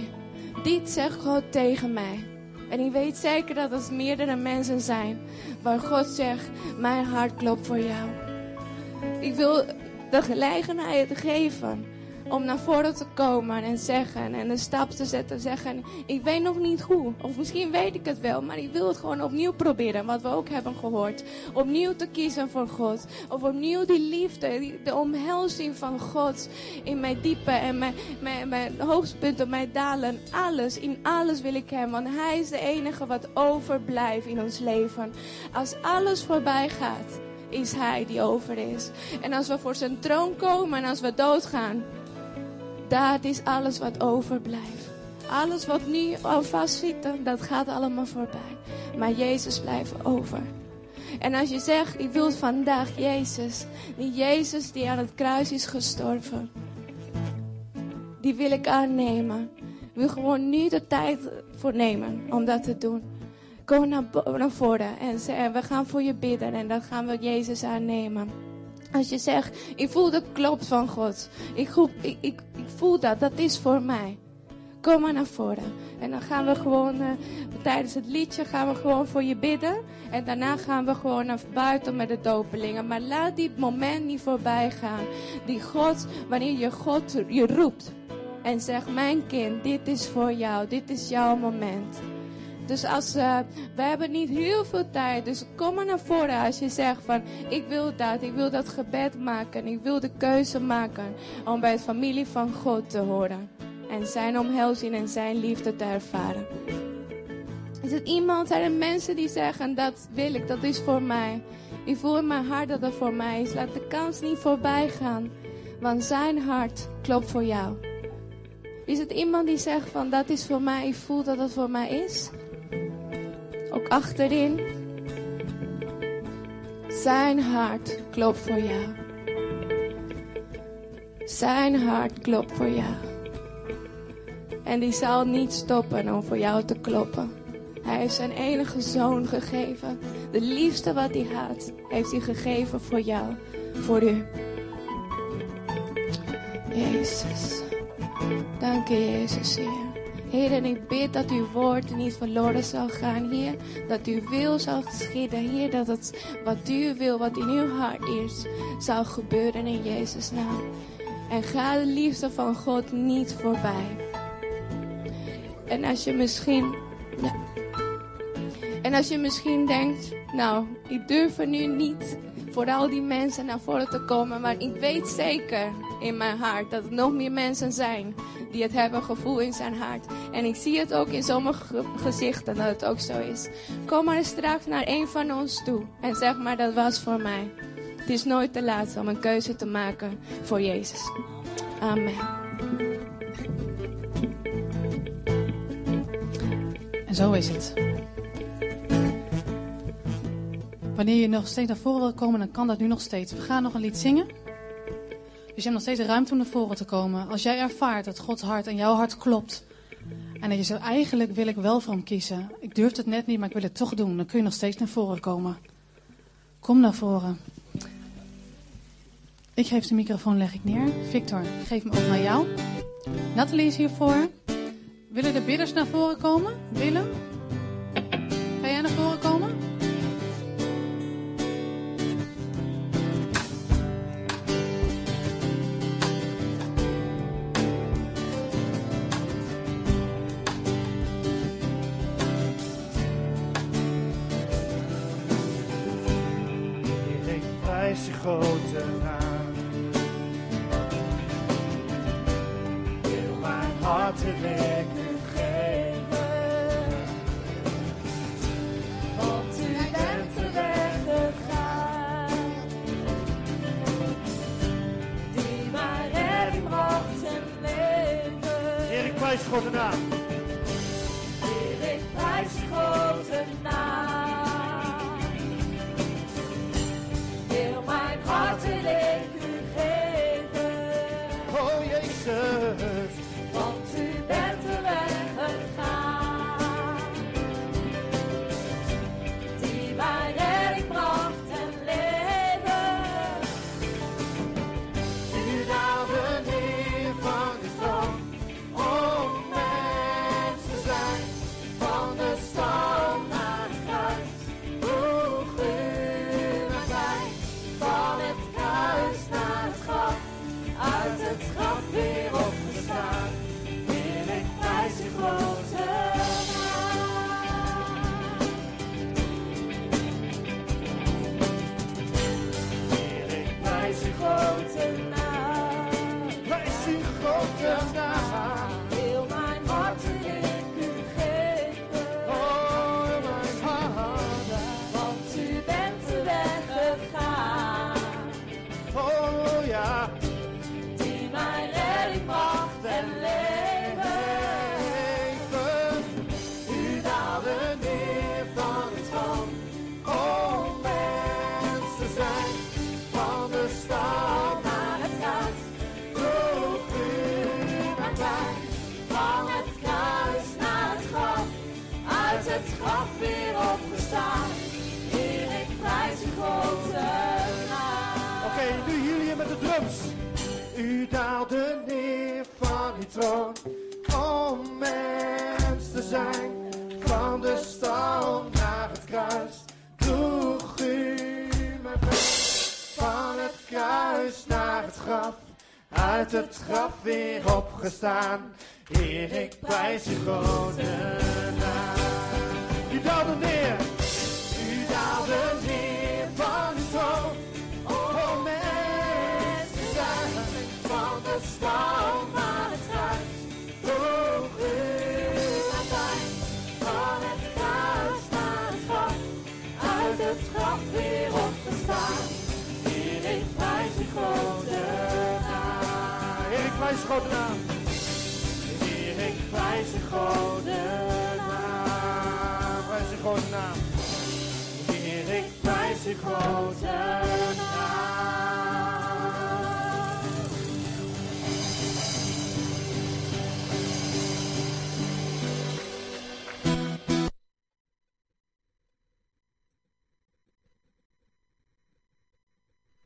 Dit zegt God tegen mij. En ik weet zeker dat het meerdere mensen zijn waar God zegt, mijn hart klopt voor jou. Ik wil de gelegenheid geven om naar voren te komen en zeggen en een stap te zetten. Zeggen, ik weet nog niet hoe. Of misschien weet ik het wel, maar ik wil het gewoon opnieuw proberen. Wat we ook hebben gehoord. Opnieuw te kiezen voor God. Of opnieuw die liefde, de omhelzing van God. In mijn diepe en mijn, mijn, mijn hoogtepunten, mijn dalen. Alles, in alles wil ik hem. Want hij is de enige wat overblijft in ons leven. Als alles voorbij gaat is Hij die over is. En als we voor zijn troon komen en als we doodgaan, dat is alles wat overblijft. alles wat nu al vastzit, dat gaat allemaal voorbij. Maar Jezus blijft over. En als je zegt, ik wil vandaag Jezus, die Jezus die aan het kruis is gestorven, die wil ik aannemen. Ik wil gewoon nu de tijd voor nemen om dat te doen. Kom naar, voren en zeg, we gaan voor je bidden en dan gaan we Jezus aannemen. Als je zegt, ik voel dat klopt van God. Ik, voel- ik, ik, ik voel dat, dat is voor mij. Kom maar naar voren. En dan gaan we gewoon, eh, tijdens het liedje gaan we gewoon voor je bidden. En daarna gaan we gewoon naar buiten met de dopelingen. Maar laat die moment niet voorbij gaan. Die God, wanneer je God je roept. En zegt, mijn kind, dit is voor jou. Dit is jouw moment. Dus als, we hebben niet heel veel tijd. Dus kom maar naar voren als je zegt van, ik wil dat. Ik wil dat gebed maken. Ik wil de keuze maken om bij het familie van God te horen. En zijn omhelzing en zijn liefde te ervaren. Is het iemand, zijn er mensen die zeggen, dat wil ik, dat is voor mij. Ik voel in mijn hart dat dat voor mij is. Laat de kans niet voorbij gaan. Want zijn hart klopt voor jou. Is het iemand die zegt van, dat is voor mij, ik voel dat dat voor mij is? Ook achterin. Zijn hart klopt voor jou. Zijn hart klopt voor jou. En die zal niet stoppen om voor jou te kloppen. Hij heeft zijn enige zoon gegeven. De liefste wat hij had, heeft hij gegeven voor jou, voor u. Jezus. Dank u, Jezus, Heer. Heer, en ik bid dat uw woord niet verloren zal gaan, Heer. Dat uw wil zal geschieden, Heer. Dat het wat u wil, wat in uw hart is, zal gebeuren in Jezus' naam. En ga de liefde van God niet voorbij. En als je misschien. En als je misschien denkt, nou, ik durf er nu niet voor al die mensen naar voren te komen. Maar ik weet zeker in mijn hart dat er nog meer mensen zijn die het hebben gevoel in zijn hart. En ik zie het ook in sommige ge- gezichten dat het ook zo is. Kom maar straks naar een van ons toe en zeg maar dat was voor mij. Het is nooit te laat om een keuze te maken voor Jezus. Amen. En zo is het. Wanneer je nog steeds naar voren wil komen, dan kan dat nu nog steeds. We gaan nog een lied zingen. Dus je hebt nog steeds ruimte om naar voren te komen. Als jij ervaart dat Gods hart en jouw hart klopt. En dat je zegt, eigenlijk wil ik wel hem kiezen. Ik durf het net niet, maar ik wil het toch doen. Dan kun je nog steeds naar voren komen. Kom naar voren. Ik geef de microfoon, leg ik neer. Victor, ik geef hem over naar jou. Nathalie is hiervoor. Willen de bidders naar voren komen? Willem?